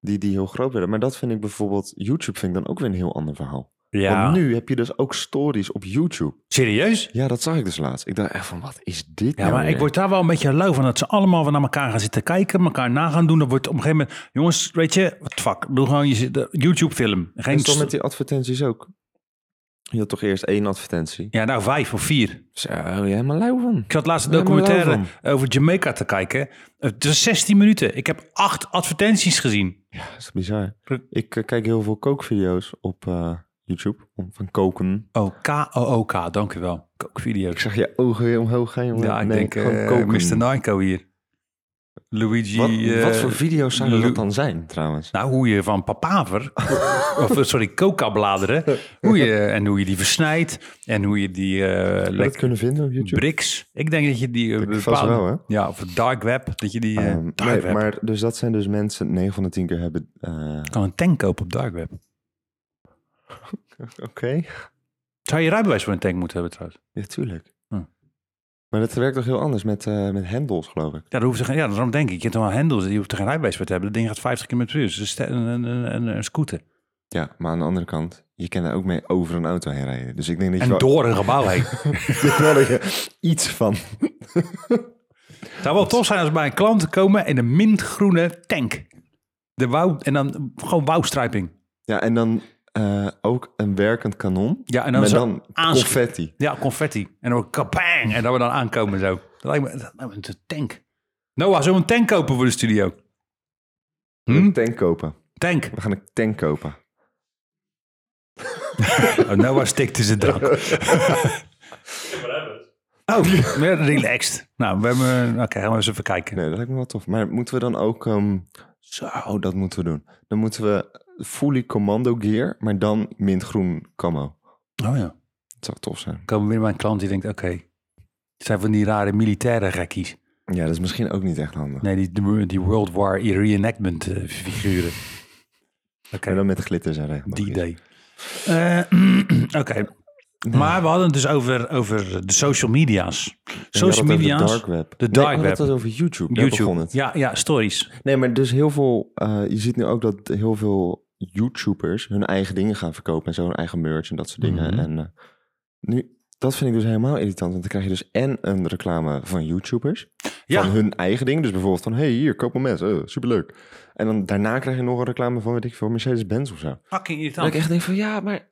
die, die heel groot werden. Maar dat vind ik bijvoorbeeld, YouTube vind ik dan ook weer een heel ander verhaal. Ja, Want nu heb je dus ook stories op YouTube. serieus? Ja, dat zag ik dus laatst. Ik dacht echt van, wat is dit Ja, nou maar ik word daar wel een beetje lauw van dat ze allemaal naar elkaar gaan zitten kijken, elkaar na gaan doen. Dan wordt op een gegeven moment, jongens, weet je, wat fuck, doe gewoon je zit- de YouTube film. En Geen stond met die advertenties ook. Je had toch eerst één advertentie? Ja, nou vijf of vier. Zo, je helemaal lauw van. Ik zat laatst een documentaire over Jamaica te kijken. Het is 16 minuten. Ik heb acht advertenties gezien. Ja, dat is bizar. Ik eh, kijk heel veel kookvideo's op eh, YouTube. Om van koken. Oh, K-O-O-K, dank u wel. Ik Kookvideo's. zag je ogen weer omhoog gaan, jongen. Ja, ik Nee, denk eh koken. Mr. Nico hier. Luigi... Wat, eh, wat voor video's zouden Lu- dat dan zijn, trouwens? Nou, hoe je van papaver, of eh, sorry, coca-bladeren, hoe je, en hoe je die versnijdt en hoe je die Zou je dat kunnen vinden op YouTube? bricks. Ik denk dat je die Ik vast wel, hè? ja, of het dark web, dat je die eh, Ehm, dark nee, web maar dus dat zijn dus mensen, 9 van de 10 keer hebben... kan een tank kopen op dark web. Oké, Zou je rijbewijs voor een tank moeten hebben trouwens? ja, tuurlijk. Hm. Maar dat werkt toch heel anders met, eh met hendels, geloof ik. Ja, daar hoeft geen, ja, daarom denk ik. Je hebt toch wel hendels, je hoeft er geen rijbewijs voor te hebben. Dat ding gaat 50 km per uur. Dus een, een, een, een, scooter. Ja, maar aan de andere kant, je kan er ook mee over een auto heen rijden. Dus ik denk dat je En wel, door een gebouw heen. ik dat je iets van... Het zou wel tof zijn als bij een klant komen in een mintgroene tank. De wouw, en dan gewoon wouwstrijping. Ja, en dan eh, ook een werkend kanon. Ja, en dan dan confetti. Ja, confetti. En dan kapang. En dat we dan aankomen zo. Dat lijkt me dat lijkt me een tank. Noah, zullen we een tank kopen voor de studio? Hm? Een tank kopen. Tank. We gaan een tank kopen. Oh, Noah stikt in zijn drank. Oh, meer relaxed. Nou, we hebben... Oké, gaan we eens even kijken. Nee, dat lijkt me wel tof. Maar moeten we dan ook... ehm, zo, dat moeten we doen. Dan moeten we fully commando gear, maar dan mintgroen camo. Oh ja. Dat zou tof zijn. komen weer mijn klant die denkt, oké, het zijn van die rare militaire gekkies. Ja, dat is misschien ook niet echt handig. Nee, die, die World War reenactment eh, figuren. Oké, Maar dan met glitters en recht. die idee. Eh, oké, maar we hadden het dus over, over de social media's. Social media's, De dark web. de dark web. was over YouTube. YouTube. het. Ja, ja, stories. Nee, maar dus heel veel... eh, je ziet nu ook dat heel veel YouTubers hun eigen dingen gaan verkopen. En zo hun eigen merch en dat soort dingen. Mhm. En eh, nu... Dat vind ik dus helemaal irritant. Want dan krijg je dus en een reclame van YouTubers. Ja. Van hun eigen ding. Dus bijvoorbeeld van... hey, hier, koop een mes. Oh, superleuk. En dan daarna krijg je nog een reclame van... weet ik veel, Mercedes-Benz of zo. Fucking Dat irritant. ik echt denk van... Ja, maar...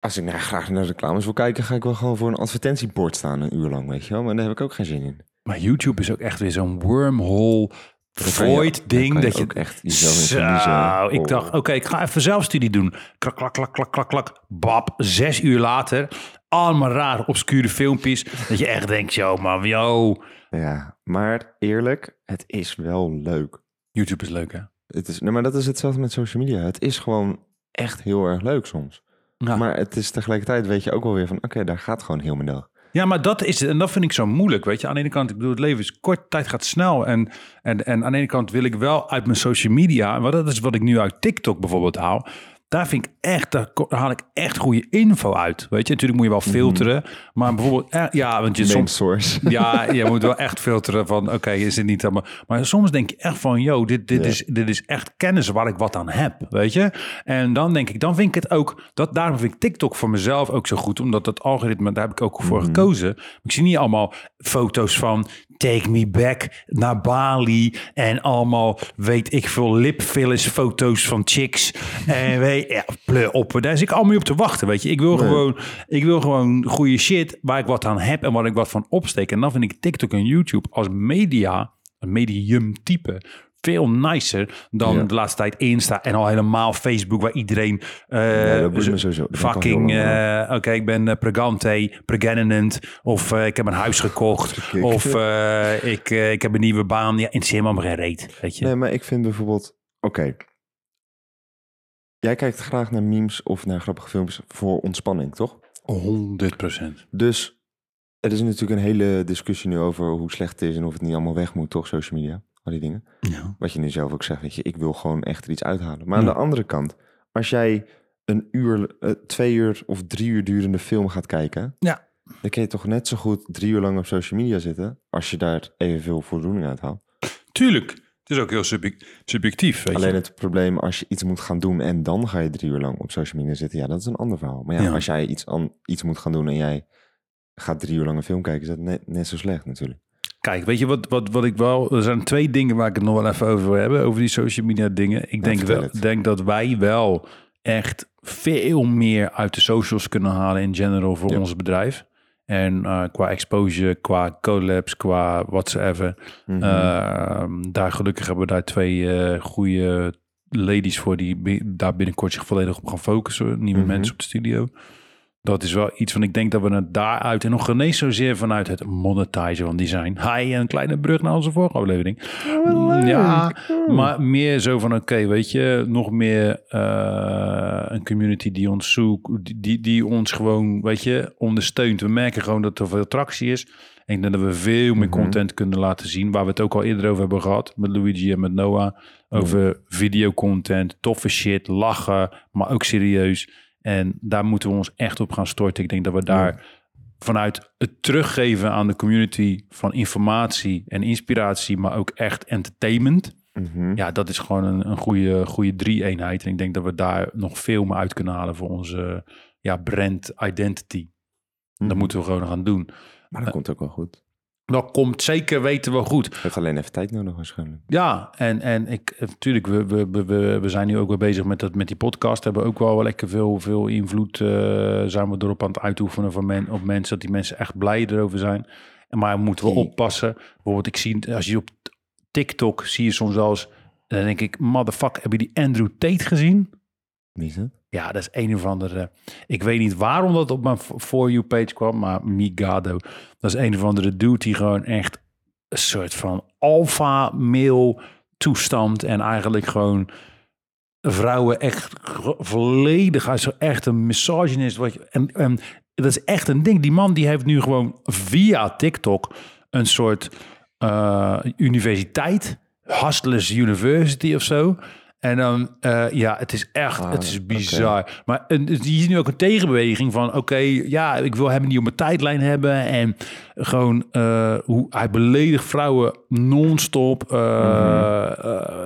Als ik nou graag naar reclames wil kijken... ga ik wel gewoon voor een advertentiebord staan een uur lang, weet je wel. Maar daar heb ik ook geen zin in. Maar YouTube is ook echt weer zo'n wormhole void ding. je Dat je echt jezelf in Zo, ik Oh. dacht, oké, ik ga even zelfstudie doen. Klak, klak, klak, klak, klak, klak. Bab, zes uur later. Allemaal rare, obscure filmpjes. Dat je echt denkt, yo man, yo. Ja, maar eerlijk, het is wel leuk. YouTube is leuk, hè? Het is, nee, maar dat is hetzelfde met social media. Het is gewoon echt heel erg leuk soms. Ja. Maar het is tegelijkertijd, weet je ook wel weer van... oké, daar gaat gewoon heel mijn dag. Ja, maar dat is het. En dat vind ik zo moeilijk, weet je. Aan de ene kant, ik bedoel, het leven is kort, tijd gaat snel. En, en, en aan de ene kant wil ik wel uit mijn social media... en dat is wat ik nu uit TikTok bijvoorbeeld haal... daar vind ik echt, daar haal ik echt goede info uit. Weet je, natuurlijk moet je wel filteren. Maar bijvoorbeeld, eh, ja, want je Main soms... source. Ja, je moet wel echt filteren van, oké, is het niet allemaal... Maar soms denk je echt van, yo, dit, dit, is, dit is echt kennis waar ik wat aan heb, weet je? En dan denk ik, dan vind ik het ook... Dat, daarom vind ik TikTok voor mezelf ook zo goed, omdat dat algoritme, daar heb ik ook voor Mhm. gekozen. Ik zie niet allemaal foto's van take me back naar Bali en allemaal, weet ik veel, lipfillers foto's van chicks. En weet op, daar zit ik allemaal niet op te wachten, weet je? Ik wil Nee. gewoon, ik wil gewoon goede shit waar ik wat aan heb en waar ik wat van opsteek. En dan vind ik TikTok en YouTube als media, een medium type, veel nicer dan Ja. de laatste tijd Insta en al helemaal Facebook, waar iedereen Ja, sowieso. Al fucking, eh, oké, ik ben uh, pregante, pregnant, of ik heb een huis gekocht, of ik, ik heb een nieuwe baan. Ja, me allemaal geen reet, weet je. Nee, maar ik vind bijvoorbeeld... Oké. Jij kijkt graag naar memes of naar grappige filmpjes voor ontspanning, toch? 100 procent. Dus er is natuurlijk een hele discussie nu over hoe slecht het is en of het niet allemaal weg moet, toch? Social media, al die dingen. Ja. Wat je nu zelf ook zegt, weet je, ik wil gewoon echt er iets uithalen. Maar aan de andere kant, als jij een uur, eh, twee uur of drie uur durende film gaat kijken, Ja. dan kun je toch net zo goed drie uur lang op social media zitten, als je daar evenveel voldoening uit haalt. Tuurlijk. Is ook heel subjec- subjectief, weet Alleen je. het probleem als je iets moet gaan doen en dan ga je drie uur lang op social media zitten, ja, dat is een ander verhaal. Maar ja, Ja. als jij iets, aan, iets moet gaan doen en jij gaat drie uur lang een film kijken, is dat net, net zo slecht natuurlijk. Kijk, weet je wat, wat, wat ik wel... Er zijn twee dingen waar ik het nog wel even over wil hebben. Over die social media dingen. Ik denk, wel, het. denk dat wij wel echt veel meer uit de socials kunnen halen in general voor Ja. ons bedrijf. En eh, qua exposure, qua collabs, qua whatsoever. Ehm, daar gelukkig hebben we daar twee eh goede ladies voor die daar binnenkort zich volledig op gaan focussen. Nieuwe Mhm. mensen op de studio. Dat is wel iets van, ik denk dat we het daaruit en nog eens zozeer vanuit het monetizen van design. Hi, een kleine brug naar onze vorige aflevering. Mm, Ja, maar meer zo van, oké, weet je, nog meer eh, een community die ons zoekt, die, die, die ons gewoon, weet je, ondersteunt. We merken gewoon dat er veel tractie is. En ik denk dat we veel meer Mhm. content kunnen laten zien, waar we het ook al eerder over hebben gehad, met Luigi en met Noah, over videocontent, toffe shit, lachen, maar ook serieus. En daar moeten we ons echt op gaan storten. Ik denk dat we daar vanuit het teruggeven aan de community van informatie en inspiratie, maar ook echt entertainment. Mhm. Ja, dat is gewoon een, een goede, goede drie-eenheid. En ik denk dat we daar nog veel meer uit kunnen halen voor onze ja, brand identity. Dat Mhm. moeten we gewoon gaan doen. Maar dat komt ook wel goed. Dat komt zeker, weten we goed. Heeft alleen even tijd nodig waarschijnlijk. Ja, en, en ik, natuurlijk, we, we, we- we, zijn nu ook weer bezig met, dat, met die podcast. Hebben ook wel lekker veel, veel invloed. eh, zijn we erop aan het uitoefenen van men, op mensen, dat die mensen echt blij erover zijn. Maar moeten we oppassen. Bijvoorbeeld, ik zie, als je op TikTok zie je soms wel eens, dan denk ik, motherfucker, heb je die Andrew Tate gezien? Wie is dat? Ja, dat is een of andere. Ik weet niet waarom dat op mijn For You page kwam, maar Migado. Dat is een of andere dude die gewoon echt een soort van alpha male toestand en eigenlijk gewoon vrouwen echt volledig. Zo echt een misogynist. Wat je, en, en dat is echt een ding. Die man die heeft nu gewoon via TikTok een soort eh, universiteit, Hustlers University of zo. En dan, eh, ja, het is echt, Ah, het is bizar. Maar je ziet nu ook een tegenbeweging van, oké, ja, ik wil hem niet op mijn tijdlijn hebben. En gewoon, eh, hoe hij beledigt vrouwen non-stop.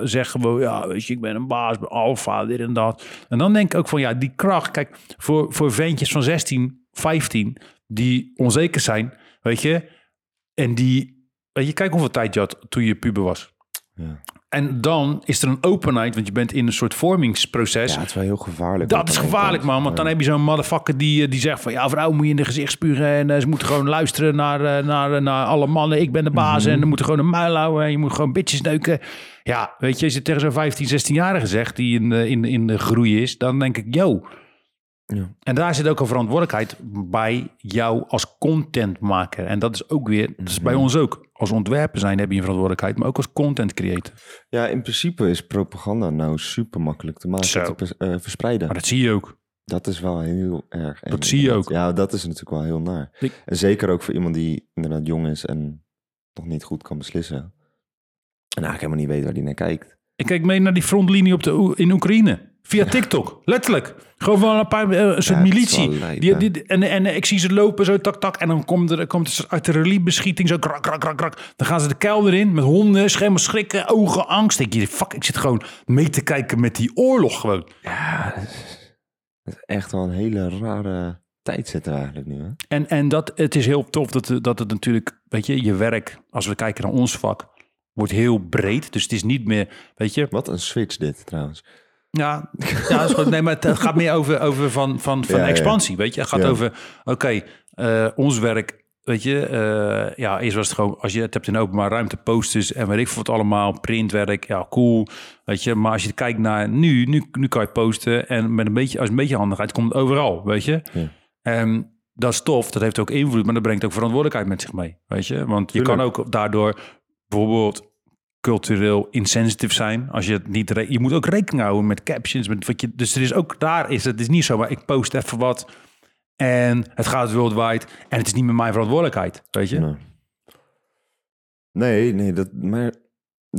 zegt gewoon, ja, weet je, ik ben een baas, ben alfa, dit en dat. En dan denk ik ook van, ja, die kracht. Kijk, voor, voor ventjes van 16, 15, die onzeker zijn, weet je. En die, weet je, kijk hoeveel tijd je had toen je puber was. Ja. En dan is er een openheid, want je bent in een soort vormingsproces. ja, het is wel heel gevaarlijk. Dat is gevaarlijk, man. Want dan heb je zo'n motherfucker die, eh, die zegt van... ja, vrouw moet je in de gezicht spugen... en eh, ze moeten gewoon luisteren naar, eh, naar, naar alle mannen. Ik ben de baas Mhm. en dan moeten gewoon een muil houden... en je moet gewoon bitches neuken. Ja, weet je, als je tegen zo'n 15, 16-jarige zegt... die in, de- in, in de groei is, dan denk ik... yo. Ja. En daar zit ook een verantwoordelijkheid bij jou als contentmaker. En dat is ook weer... dat is bij Mhm. ons ook. Als ontwerper zijn heb je een verantwoordelijkheid... maar ook als content creator. Ja, in principe is propaganda nou super makkelijk te maken, Zo. te eh, verspreiden. Maar dat zie je ook. Dat is wel heel erg. Dat zie je ook. Ja, dat is natuurlijk wel heel naar. Ik- En zeker ook voor iemand die inderdaad jong is en nog niet goed kan beslissen. En eigenlijk helemaal niet weet waar hij naar kijkt. Ik kijk mee naar die frontlinie op de, in Oekraïne. Via TikTok. Letterlijk. Gewoon van een paar, eh, een soort militie. die, die, en, en ik zie ze lopen zo tak tak. En dan komt er, komt er een soort artilleriebeschieting. Zo krak krak krak krak. Dan gaan ze de kelder in met honden. Schermen schrikken. Ogen angst. Ik denk, fuck, ik zit gewoon mee te kijken met die oorlog gewoon. Ja, het is echt wel een hele rare tijd zitten we eigenlijk nu. Hè? En, en dat, het is heel tof dat, dat het natuurlijk, weet je, je werk, als we kijken naar ons vak, wordt heel breed. Dus het is niet meer, weet je, Wat een switch dit trouwens. Ja, ja dat is goed. Nee, maar het gaat meer over, over van, van, van Ja, ja. expansie, weet je. Het gaat Ja. over, oké, eh, ons werk, weet je. eh, ja, eerst was het gewoon, als je het hebt in openbaar ruimte, posters en weet ik veel wat allemaal, printwerk, ja, cool, weet je. Maar als je kijkt naar nu, nu, nu kan je posten en met een beetje, als een beetje handigheid komt het overal, weet je. En dat is tof, dat heeft ook invloed, maar dat brengt ook verantwoordelijkheid met zich mee, weet je. Want je Tuurlijk. kan ook daardoor bijvoorbeeld cultureel insensitive zijn. Als je het niet, re- je moet ook rekening houden met captions, met wat je. Dus er is ook daar is het is niet zo, maar ik post even wat en het gaat worldwide en het is niet meer mijn verantwoordelijkheid, weet je? Nee. nee, nee, dat, maar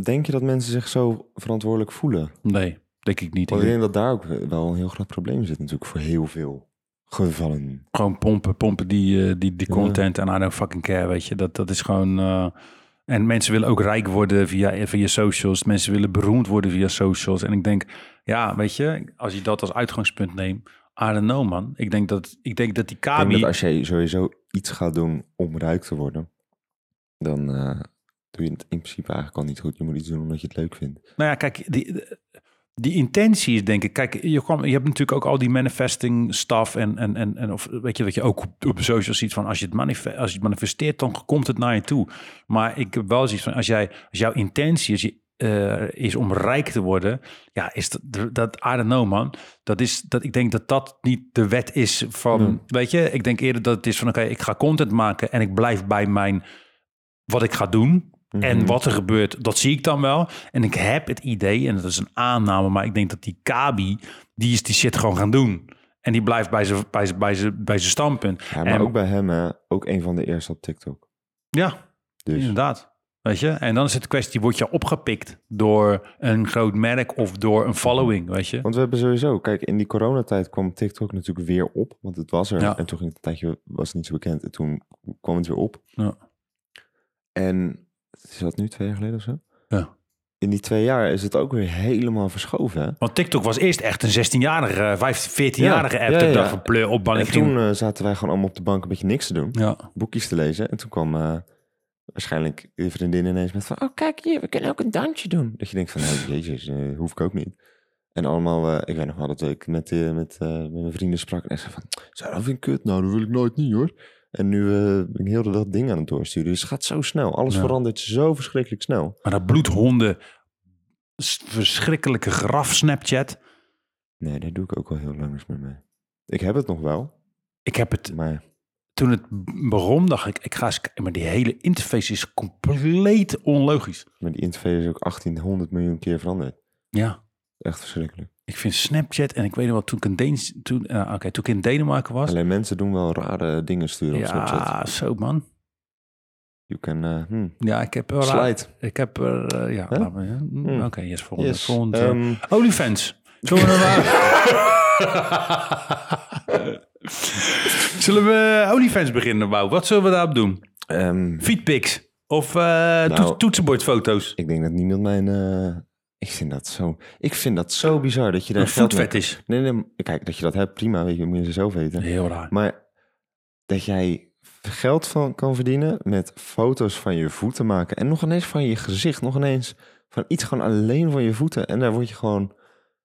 denk je dat mensen zich zo verantwoordelijk voelen? Nee, denk ik niet. Want ik denk dat daar ook wel een heel groot probleem zit natuurlijk voor heel veel gevallen. Gewoon pompen, pompen die, eh, die, die content en I don't fucking care, weet je. Dat, dat is gewoon... eh, en mensen willen ook rijk worden via, via socials. Mensen willen beroemd worden via socials. En ik denk, ja, weet je, als je dat als uitgangspunt neemt... I don't know, man. Ik denk dat, ik denk dat die Ik denk Kami... dat als jij sowieso iets gaat doen om rijk te worden, dan eh, doe je het in principe eigenlijk al niet goed. Je moet iets doen omdat je het leuk vindt. Nou ja, kijk, die, die intentie is denk ik... Kijk, je, kwam, je hebt natuurlijk ook al die manifesting stuff... en, en, en, en of, weet je, dat je ook op, op socials ziet van... Als je, het manifest, als je het manifesteert, dan komt het naar je toe. Maar ik heb wel zoiets van... Als, jij, als jouw intentie is... Je, eh, is om rijk te worden, ja, is dat, dat I don't know man. Dat is dat ik denk dat dat niet de wet is van, Hmm. weet je, ik denk eerder dat het is van oké, ik ga content maken en ik blijf bij mijn wat ik ga doen. En Mhm. wat er gebeurt, dat zie ik dan wel. En ik heb het idee, en dat is een aanname, maar ik denk dat die Kabi, die is die shit gewoon gaan doen. En die blijft bij zijn bij bij bij standpunt. Ja, maar En- ook bij hem, hè, ook een van de eerste op TikTok. Ja, Dus inderdaad. Weet je? En dan is het kwestie, word je opgepikt door een groot merk of door een following, weet je? Want we hebben sowieso, kijk, in die coronatijd kwam TikTok natuurlijk weer op, want het was er. Ja. En toen ging het een tijdje, was het niet zo bekend. En toen kwam het weer op. Ja. En is dat nu twee jaar geleden of zo? Ja. In die twee jaar is het ook weer helemaal verschoven. Hè? Want TikTok was eerst echt een 16-jarige, 15, 14-jarige app. Ja, Ja, ja, ja, ja. van pleur op. En toen eh, zaten wij gewoon allemaal op de bank een beetje niks te doen. Ja. Boekjes te lezen. En toen kwam eh, waarschijnlijk je vriendin ineens met van... Oh, kijk hier, we kunnen ook een dansje doen. Dat je denkt van, nou, jezus, eh, hoef ik ook niet. En allemaal, ik weet nog wel dat ik met, met, met mijn vrienden sprak. En zei van, zou dat vind ik kut? Nou, dat wil ik nooit niet hoor. En nu eh, ben ik heel de dag dingen aan het doorsturen. Dus het gaat zo snel. Alles Ja. verandert zo verschrikkelijk snel. Maar dat bloedhonden, verschrikkelijke graf Snapchat. Nee, daar doe ik ook al heel lang eens mee mee. Ik heb het nog wel, Ik heb het, maar toen het begon, dacht ik, ik ga eens kijken. Maar die hele interface is compleet onlogisch. maar die interface is ook 1800 miljoen keer veranderd. Ja. Echt verschrikkelijk. Ik vind Snapchat, en ik weet nog wel, toen ik in, Deens, toen, eh, oké, toen ik in Denemarken was. Alleen mensen doen wel rare dingen sturen op Snapchat. Ja, zo man. You can, eh, hmm, Ja, ik heb er... slide. Ik heb er... eh, ja, Hè? laat maar, ja. Mm, Hmm. Oké, yes, volgende. Yes. volgende eh, Ehm, Olifants. Zullen we nou- Zullen we Olifants beginnen, Wouw? Wat zullen we daarop doen? Feedpics? Of Nou. toetsenbordfoto's? ik denk dat niemand mijn... ik vind dat zo... Ik vind dat zo bizar dat je daar Een geld mee- voetfetish. Nee, nee, kijk, dat je dat hebt, prima, weet je, moet je ze zelf weten. Heel raar. Maar dat jij geld van kan verdienen met foto's van je voeten maken. En nog ineens van je gezicht, nog ineens van iets gewoon alleen van je voeten. En daar word je gewoon,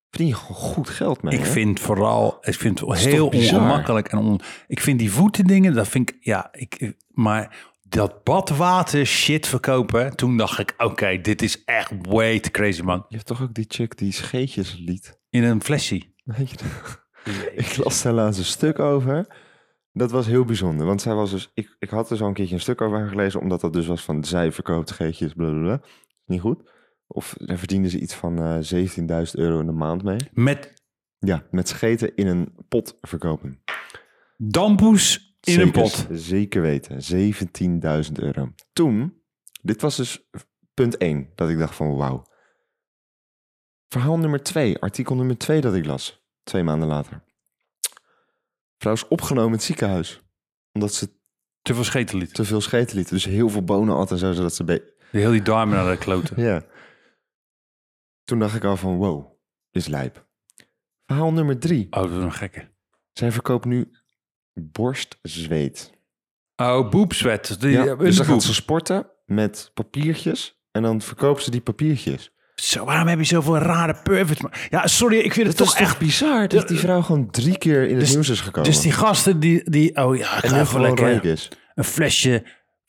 verdien je gewoon goed geld mee. Ik hè? vind vooral, ik vind het is heel ongemakkelijk. En on, ik vind die voeten dingen, dat vind ik, ja, ik, maar dat badwater shit verkopen, toen dacht ik, oké, dit is echt way too crazy, man. Je hebt toch ook die chick die scheetjes liet. In een flesje. Weet je? Ik las daar laatst een stuk over. Dat was heel bijzonder. Want zij was dus. Ik, ik had er zo een keertje een stuk over haar gelezen. Omdat dat dus was van. Zij verkoopt scheetjes. Blablabla. Niet goed. Of daar verdiende ze iets van eh 17.000 euro in de maand mee. Met Ja, met scheten in een pot verkopen. dampoes in een Zeker- pot. Zeker weten. 17.000 euro. Toen. Dit was dus punt 1. Dat ik dacht van wauw. Verhaal nummer 2. Artikel nummer 2 dat ik las. Twee maanden later. Vrouw is opgenomen in het ziekenhuis. Omdat ze Te veel scheten liet. te veel scheten liet. Dus heel veel bonen at en zo. Zodat ze... be- Heel die darmen naar de kloten. Ja. Toen dacht ik al van wow. Dit is lijp. Verhaal nummer 3. Oh, dat is een gekke. Zij verkoopt nu borstzweet. Oh, boobsweat. Die, Ja, ja, dus dan boep. gaat ze sporten met papiertjes en dan verkopen ze die papiertjes. Zo, waarom heb je zoveel rare perverts? Ja, sorry, ik vind het toch echt... bizar dat die vrouw gewoon drie keer in het Dus- nieuws is gekomen. Dus die gasten die... die oh ja, en gewoon lekker is. een flesje,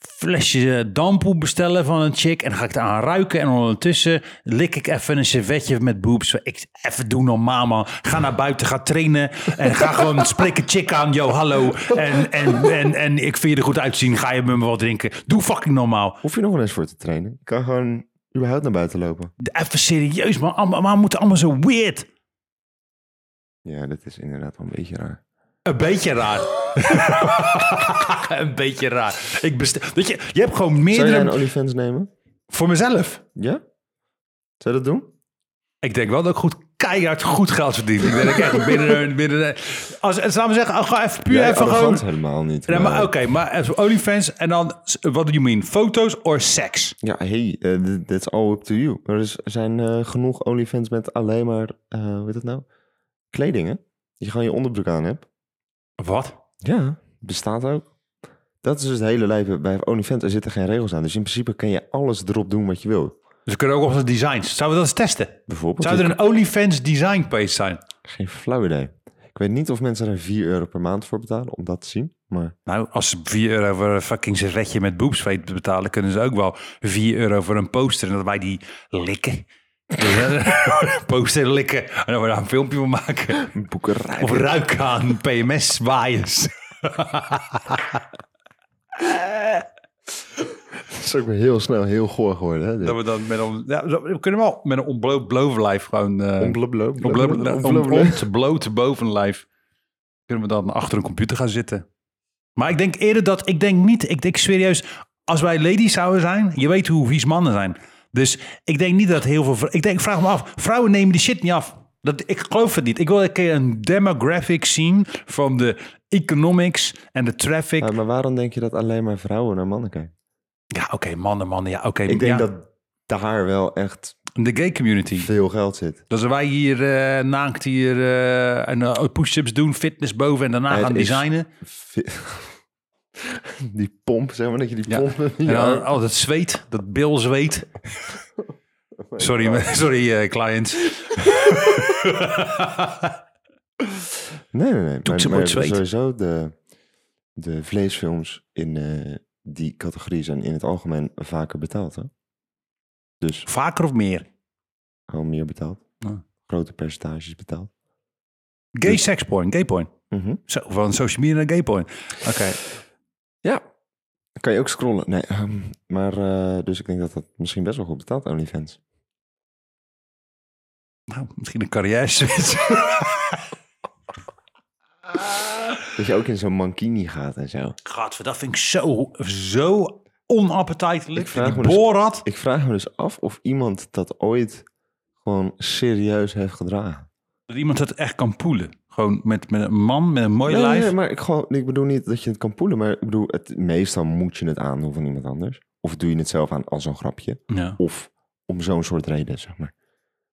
flesje dampoe bestellen van een chick. En dan ga ik het aan ruiken. En ondertussen lik ik even een servetje met boobs. Ik even doen normaal, man. Ga naar buiten, ga trainen. En ga gewoon spreek een chick aan. Yo, hallo. En, en, en, en ik vind je er goed uitzien. Ga je met me wat drinken. Doe fucking normaal. Hoef je nog wel eens voor te trainen. Je kan gewoon überhaupt naar buiten lopen. Even serieus, man. Maar moeten allemaal zo weird. Ja, dat is inderdaad wel een beetje raar. Een beetje raar. een beetje raar. Ik bestel, weet je, je hebt gewoon Zou jij meerdere... een OnlyFans nemen? Voor mezelf. Ja? Zou je dat doen? Ik denk wel dat ik goed keihard goed geld verdien. Ik denk echt binnen... binnen als, laten we zeggen, oh, ga even puur even gewoon... helemaal niet. Ja, maar maar- oké, maar als OnlyFans en dan, what do you mean? Foto's or seks? Ja, hey, eh, th- that's all up to you. Er is- er zijn eh, genoeg OnlyFans met alleen maar, eh hoe heet het nou? Kleding, hè? Dat je gewoon je onderbroek aan hebt. Wat? Ja, bestaat ook. Dat is dus het hele lijf bij OnlyFans. Er zitten geen regels aan. Dus in principe kan je alles erop doen wat je wil. Dus we kunnen ook op de designs. Zouden we dat eens testen? Bijvoorbeeld. Zou er een OnlyFans design page zijn? Geen flauw idee. Ik weet niet of mensen er 4 euro per maand voor betalen om dat te zien. Maar Nou, als ze 4 euro voor een fucking servetje met boobsfeet betalen, kunnen ze ook wel 4 euro voor een poster. En dat wij die likken. poster likken. En dan we daar een filmpje van maken. een boekerij. Of ruiken aan PMS-waaiers. Dat is ook weer heel snel heel goor geworden. Hè? Dat we dan met een, ja, we kunnen wel met een ontbloot bovenlijf gewoon... eh Onbloot- ontbloot- bovenlijf kunnen we dan achter een computer gaan zitten. Maar ik denk eerder dat, ik denk niet, ik denk serieus, als wij ladies zouden zijn, je weet hoe vies mannen zijn. Dus ik denk niet dat heel veel, ik denk, vraag me af, vrouwen nemen die shit niet af. Dat, ik geloof het niet. Ik wil een keer een demographic zien van de economics en de traffic. Ja, maar waarom denk je dat alleen maar vrouwen naar mannen kijken? Ja, oké, mannen, mannen, ja, oké. Ik denk ja, dat daar wel echt De gay community. veel geld zit. Dus wij hier uh, naakt hier eh, en uh, push-ups doen, fitness boven en daarna het gaan designen. Die pomp, zeg maar, dat je die Ja. pomp... Dan al dat zweet, dat bilzweet. Sorry, me- sorry eh, clients. Nee, nee, nee. Toetsen Maar, sowieso de, de vleesfilms in eh, die categorie zijn in het algemeen vaker betaald. Hè? Dus Vaker of meer? gewoon meer betaald. Ja. Grote percentages betaald. Gay Dus- sex porn, gay porn. Mhm. Zo, van social media naar gay porn. Oké. Ja. Dan kan je ook scrollen. Nee, ehm, maar eh, dus ik denk dat dat misschien best wel goed betaalt, OnlyFans. Nou, misschien een carrière switch. Dat je ook in zo'n mankini gaat en zo. Gadver, dat vind ik zo, zo onappetijtelijk. Ik vraag Die me dus- Borat. Ik vraag me dus af of iemand dat ooit gewoon serieus heeft gedragen. Dat iemand dat echt kan poelen. Gewoon met, met een man met een mooi Nee, lijf. nee, maar ik, gewoon, ik bedoel niet dat je het kan poelen, maar ik bedoel, het, meestal moet je het aandoen van iemand anders. Of doe je het zelf aan als een grapje. Ja. Of om zo'n soort reden, zeg maar.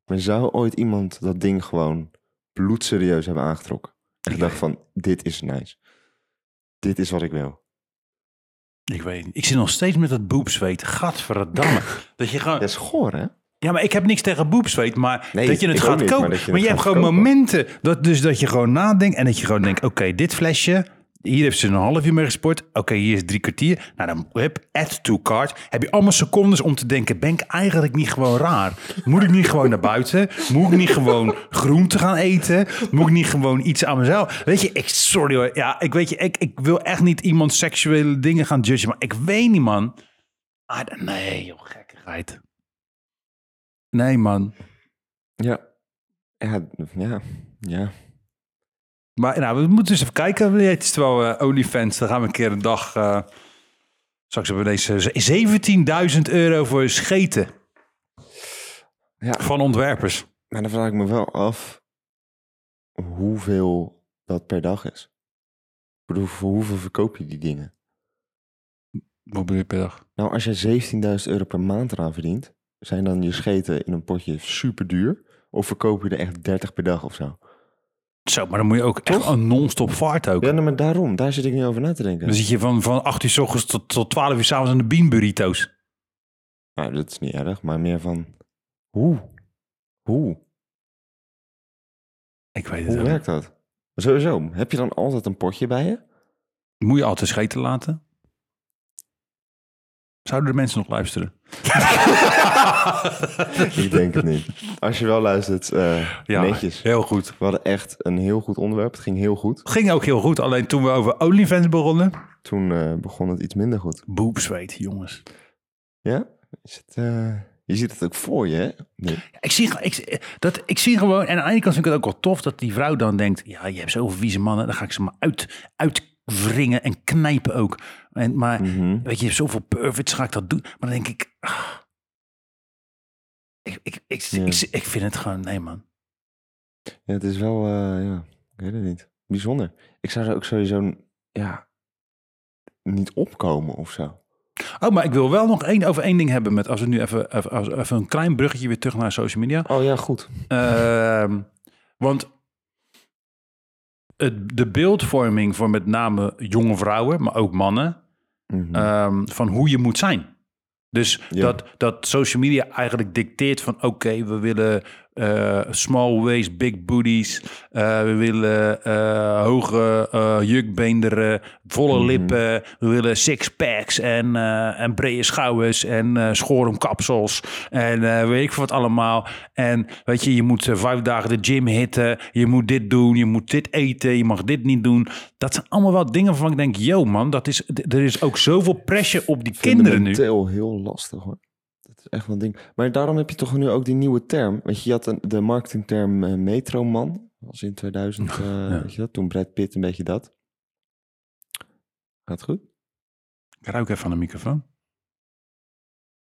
Maar zou ooit iemand dat ding gewoon bloedserieus hebben aangetrokken? En gedacht weet- van, dit is nice. Dit is wat ik wil. Ik weet niet. Ik zit nog steeds met dat boepzweet. Gadverdamme. dat je gewoon... Dat is goor, hè? Ja, maar ik heb niks tegen boepzweet, maar Nee, dat je het gaat niet, kopen. maar je hebt gewoon kopen. momenten dat, dus dat je gewoon nadenkt en dat je gewoon denkt, oké, dit flesje, hier heeft ze een half uur mee gesport. Oké, hier is drie kwartier. Nou, dan heb add to cart. Heb je allemaal secondes om te denken, ben ik eigenlijk niet gewoon raar? Moet ik niet gewoon naar buiten? Moet ik niet gewoon groente gaan eten? Moet ik niet gewoon iets aan mezelf? Weet je, ik, sorry hoor. Ja, ik weet je, ik, ik wil echt niet iemand seksuele dingen gaan judgen, maar ik weet niet, man. Ah, nee, joh, gekkigheid. Nee, man. Ja. Ja, ja, ja. Maar nou, we moeten eens even kijken. Het is wel eh, OnlyFans. Dan gaan we een keer een dag... eh straks hebben we deze 17.000 euro voor scheten Ja, van ontwerpers. maar dan vraag ik me wel af hoeveel dat per dag is. Ik bedoel, voor hoeveel verkoop je die dingen? Wat bedoel je per dag? Nou, als je 17.000 euro per maand eraan verdient, zijn dan je scheten in een potje super duur? Of verkoop je er echt 30 per dag of zo? Zo, maar dan moet je ook echt een non-stop vaart ook. Ja, nou, maar daarom, daar zit ik niet over na te denken. Dan zit je van, van 8 uur s ochtends tot, tot 12 uur s'avonds aan de bean burrito's. Nou, dat is niet erg, maar meer van hoe? Hoe? Ik weet het Hoe ook. werkt dat? Sowieso, heb je dan altijd een potje bij je? Moet je altijd scheten laten? Zouden de mensen nog luisteren? ik denk het niet. Als je wel luistert, eh, Ja, netjes. heel goed. We hadden echt een heel goed onderwerp. Het ging heel goed. Ging ook heel goed. Alleen toen we over OnlyFans begonnen... Toen eh, begon het iets minder goed. Boepzweet, jongens. Ja? Is het, eh, je ziet het ook voor je, hè? Nee. Ik zie, ik, dat, ik zie gewoon, en aan de ene kant vind ik het ook wel tof dat die vrouw dan denkt: ja, je hebt zoveel vieze mannen, dan ga ik ze maar uit, uitwringen en knijpen ook. En, maar Mhm. weet je, zoveel perfects, ga ik dat doen? Maar dan denk ik: ah, ik, ik, ik, Ja. ik, ik vind het gewoon, nee man. Ja, het is wel, eh, ja, ik weet het niet. Bijzonder. Ik zou er ook sowieso, ja, niet opkomen of zo. Oh, maar ik wil wel nog één, over één ding hebben met, als we nu even, even, even een klein bruggetje weer terug naar social media. Oh ja, goed. Ehm, want het, de beeldvorming voor met name jonge vrouwen, maar ook mannen, Mhm. ehm, van hoe je moet zijn. Dus Ja. dat, dat social media eigenlijk dicteert van oké, we willen eh, small waist, big booties. Eh, we willen eh, hoge jukbeenderen, volle Mhm. lippen. We willen sixpacks en, eh en brede schouders en schorumkapsels. En weet ik wat allemaal. En weet je, je moet vijf dagen de gym hitten. Je moet dit doen, je moet dit eten, je mag dit niet doen. Dat zijn allemaal wel dingen waarvan ik denk, yo man, dat is, er is ook zoveel pressure op die kinderen nu. Heel lastig hoor. Echt wel een ding. Maar daarom heb je toch nu ook die nieuwe term. Weet je, je had een, de marketingterm eh, metroman. Dat was in 2000, eh, Ja. weet je dat? Toen Brad Pitt een beetje dat. Gaat goed? Ik ruik even aan de microfoon.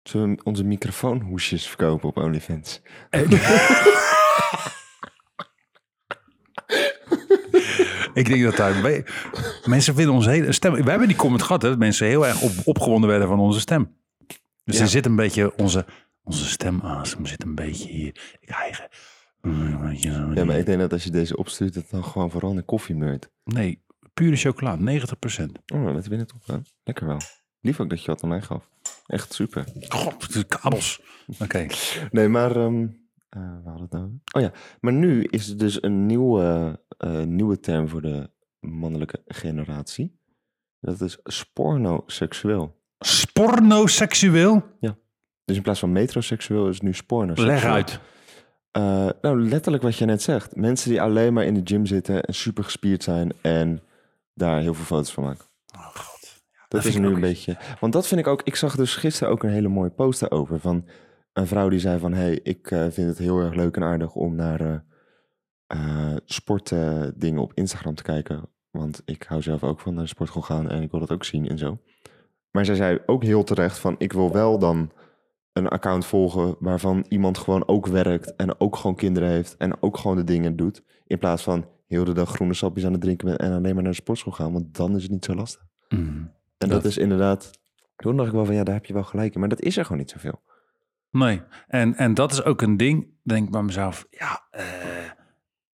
Zullen we onze microfoonhoesjes verkopen op OnlyFans? Ik denk dat daar... Mensen vinden onze hele stem... We hebben die comment gehad, hè, dat mensen heel erg op, opgewonden werden van onze stem. Dus Ja. er zit een beetje... Onze, onze stemasem zit een beetje hier. Ik eigen... Ja, maar ik denk dat als je deze opstuurt, dat het dan gewoon vooral naar koffie meurt. Nee, pure chocola, 90%. Oh, dat binnen top hè? Lekker wel. Lief ook dat je wat aan mij gaf. Echt super. God, is kabels. Oké. Nee, maar ehm eh, waar hadden we het nou? Oh ja, maar nu is er dus een nieuwe, eh, nieuwe term voor de mannelijke generatie. Dat is spornoseksueel. Spornoseksueel? Dus in plaats van metroseksueel is het nu spornoseksueel. Leg uit. Eh, nou, letterlijk wat je net zegt. Mensen die alleen maar in de gym zitten en super gespierd zijn en daar heel veel foto's van maken. Oh god. Dat, vind is nu een beetje. Want dat vind ik ook. Ik zag dus gisteren ook een hele mooie post daarover. Van een vrouw die zei van: hey, ik eh, vind het heel erg leuk en aardig om naar eh, sportdingen op Instagram te kijken. Want ik hou zelf ook van naar de sportschool gaan en ik wil dat ook zien en zo. Maar zij zei ook heel terecht van: ik wil wel dan een account volgen waarvan iemand gewoon ook werkt en ook gewoon kinderen heeft en ook gewoon de dingen doet. In plaats van heel de dag groene sapjes aan het drinken bent en alleen maar naar de sportschool gaan, want dan is het niet zo lastig. Mm. En dat, Dat- is inderdaad. Toen dacht ik wel van ja, daar heb je wel gelijk in. Maar dat is er gewoon niet zoveel. Nee, en, en dat is ook een ding, denk ik bij mezelf, ja, eh,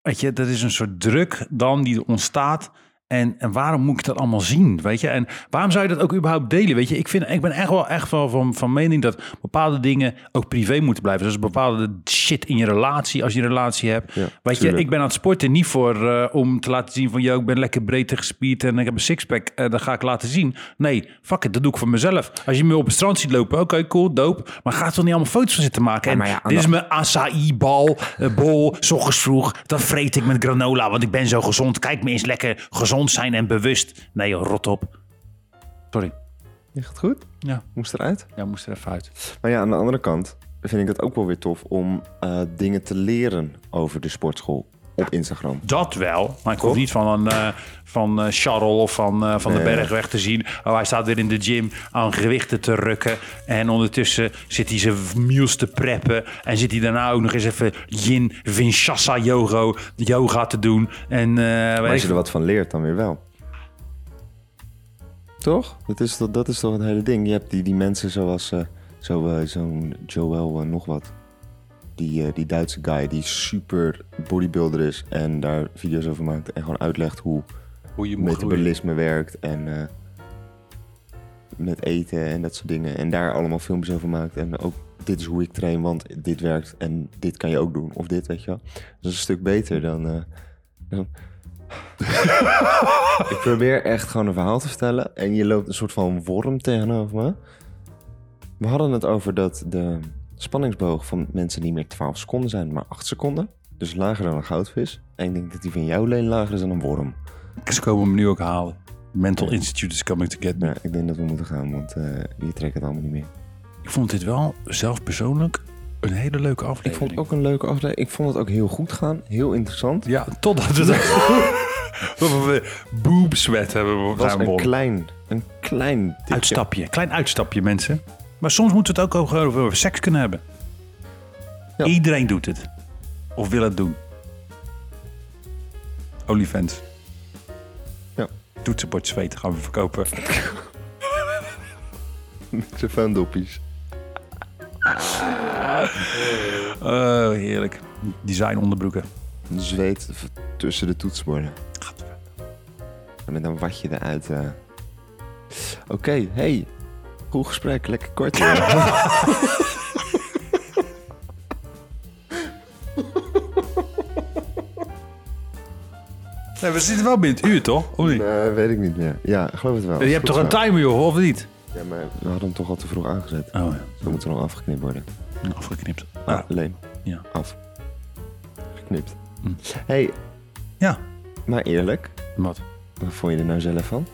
weet je, dat is een soort druk dan die er ontstaat. En, en waarom moet ik dat allemaal zien, weet je? En waarom zou je dat ook überhaupt delen, weet je? Ik, vind, ik ben echt wel echt wel van, van mening dat bepaalde dingen ook privé moeten blijven. Zoals bepaalde shit in je relatie, als je een relatie hebt. Ja, Weet je, ik ben aan het sporten niet voor eh, om te laten zien van... yo, ik ben lekker breed en gespierd en ik heb een sixpack. en dat ga ik laten zien. Nee, fuck it, dat doe ik voor mezelf. Als je me op het strand ziet lopen, oké, cool, dope. Maar ga er toch niet allemaal foto's van zitten maken. en ja, dit is mijn acai-bal, eh, bol, s ochtends vroeg. Dat vreet ik met granola, want ik ben zo gezond. Kijk me eens lekker gezond zijn en bewust. Nee, joh, rot op. Sorry. Je gaat goed? Ja, Moest eruit. ja moest er even uit. Maar ja, aan de andere kant vind ik het ook wel weer tof om eh, dingen te leren over de sportschool op Instagram. Dat wel, maar ik hoef niet van een eh, van eh, Charles of van, eh, van de Nee. berg weg te zien. Oh, hij staat weer in de gym aan gewichten te rukken. En ondertussen zit hij zijn meals te preppen. En zit hij daarna ook nog eens even yin Vinchassa yoga, yoga te doen. En, Maar als je er wat van leert, dan weer wel. Toch? Dat is, toch- dat is toch het hele ding. Je hebt die, die mensen zoals zo, zo'n Joel nog wat. Die, eh, die Duitse guy die super bodybuilder is en daar video's over maakt en gewoon uitlegt hoe hoe je groeien. metabolisme werkt en eh, met eten en dat soort dingen. En daar allemaal filmpjes over maakt. En ook dit is hoe ik train, want dit werkt en dit kan je ook doen. Of dit, weet je wel. Dat is een stuk beter dan... eh, dan... ik probeer echt gewoon een verhaal te vertellen en je loopt een soort van worm tegenover me. We hadden het over dat de spanningsboog van mensen niet meer 12 seconden zijn, maar 8 seconden. Dus lager dan een goudvis. En ik denk dat die van jou alleen lager is dan een worm. Ze komen me nu ook halen. Mental Institute is coming to get me. Ja, ik denk dat we moeten gaan, want eh je trekt het allemaal niet meer. Ik vond dit wel zelf persoonlijk een hele leuke Ik aflevering. vond het ook een leuke aflevering. Ik vond het ook heel goed gaan. Heel interessant. Ja, totdat het... we boob sweat hebben we Het was een klein, een klein tipje. Uitstapje, klein uitstapje mensen. Maar soms moeten we het ook over, seks kunnen hebben. Ja. Iedereen doet het. Of wil het doen. OnlyFans. Ja. Toetsenbord zweet gaan we verkopen. Microfoondoppies. Oh, heerlijk. Design onderbroeken. Zweet tussen de toetsenborden. En met een watje eruit. eh. Oké, hey. Cool gesprek, lekker kort. nee, we zitten wel binnen het uur, toch? Of? Nee, weet ik niet meer. Ja, geloof het wel. Je hebt toch een timer, joh, of niet? Ja, maar we hadden hem toch al te vroeg aangezet. Oh, ja. Dan moet er nog afgeknipt worden. Afgeknipt. Ah, alleen. Ja. Af. Geknipt. Hm. Hey, ja. maar eerlijk. Wat? Wat vond je er nou zelf van?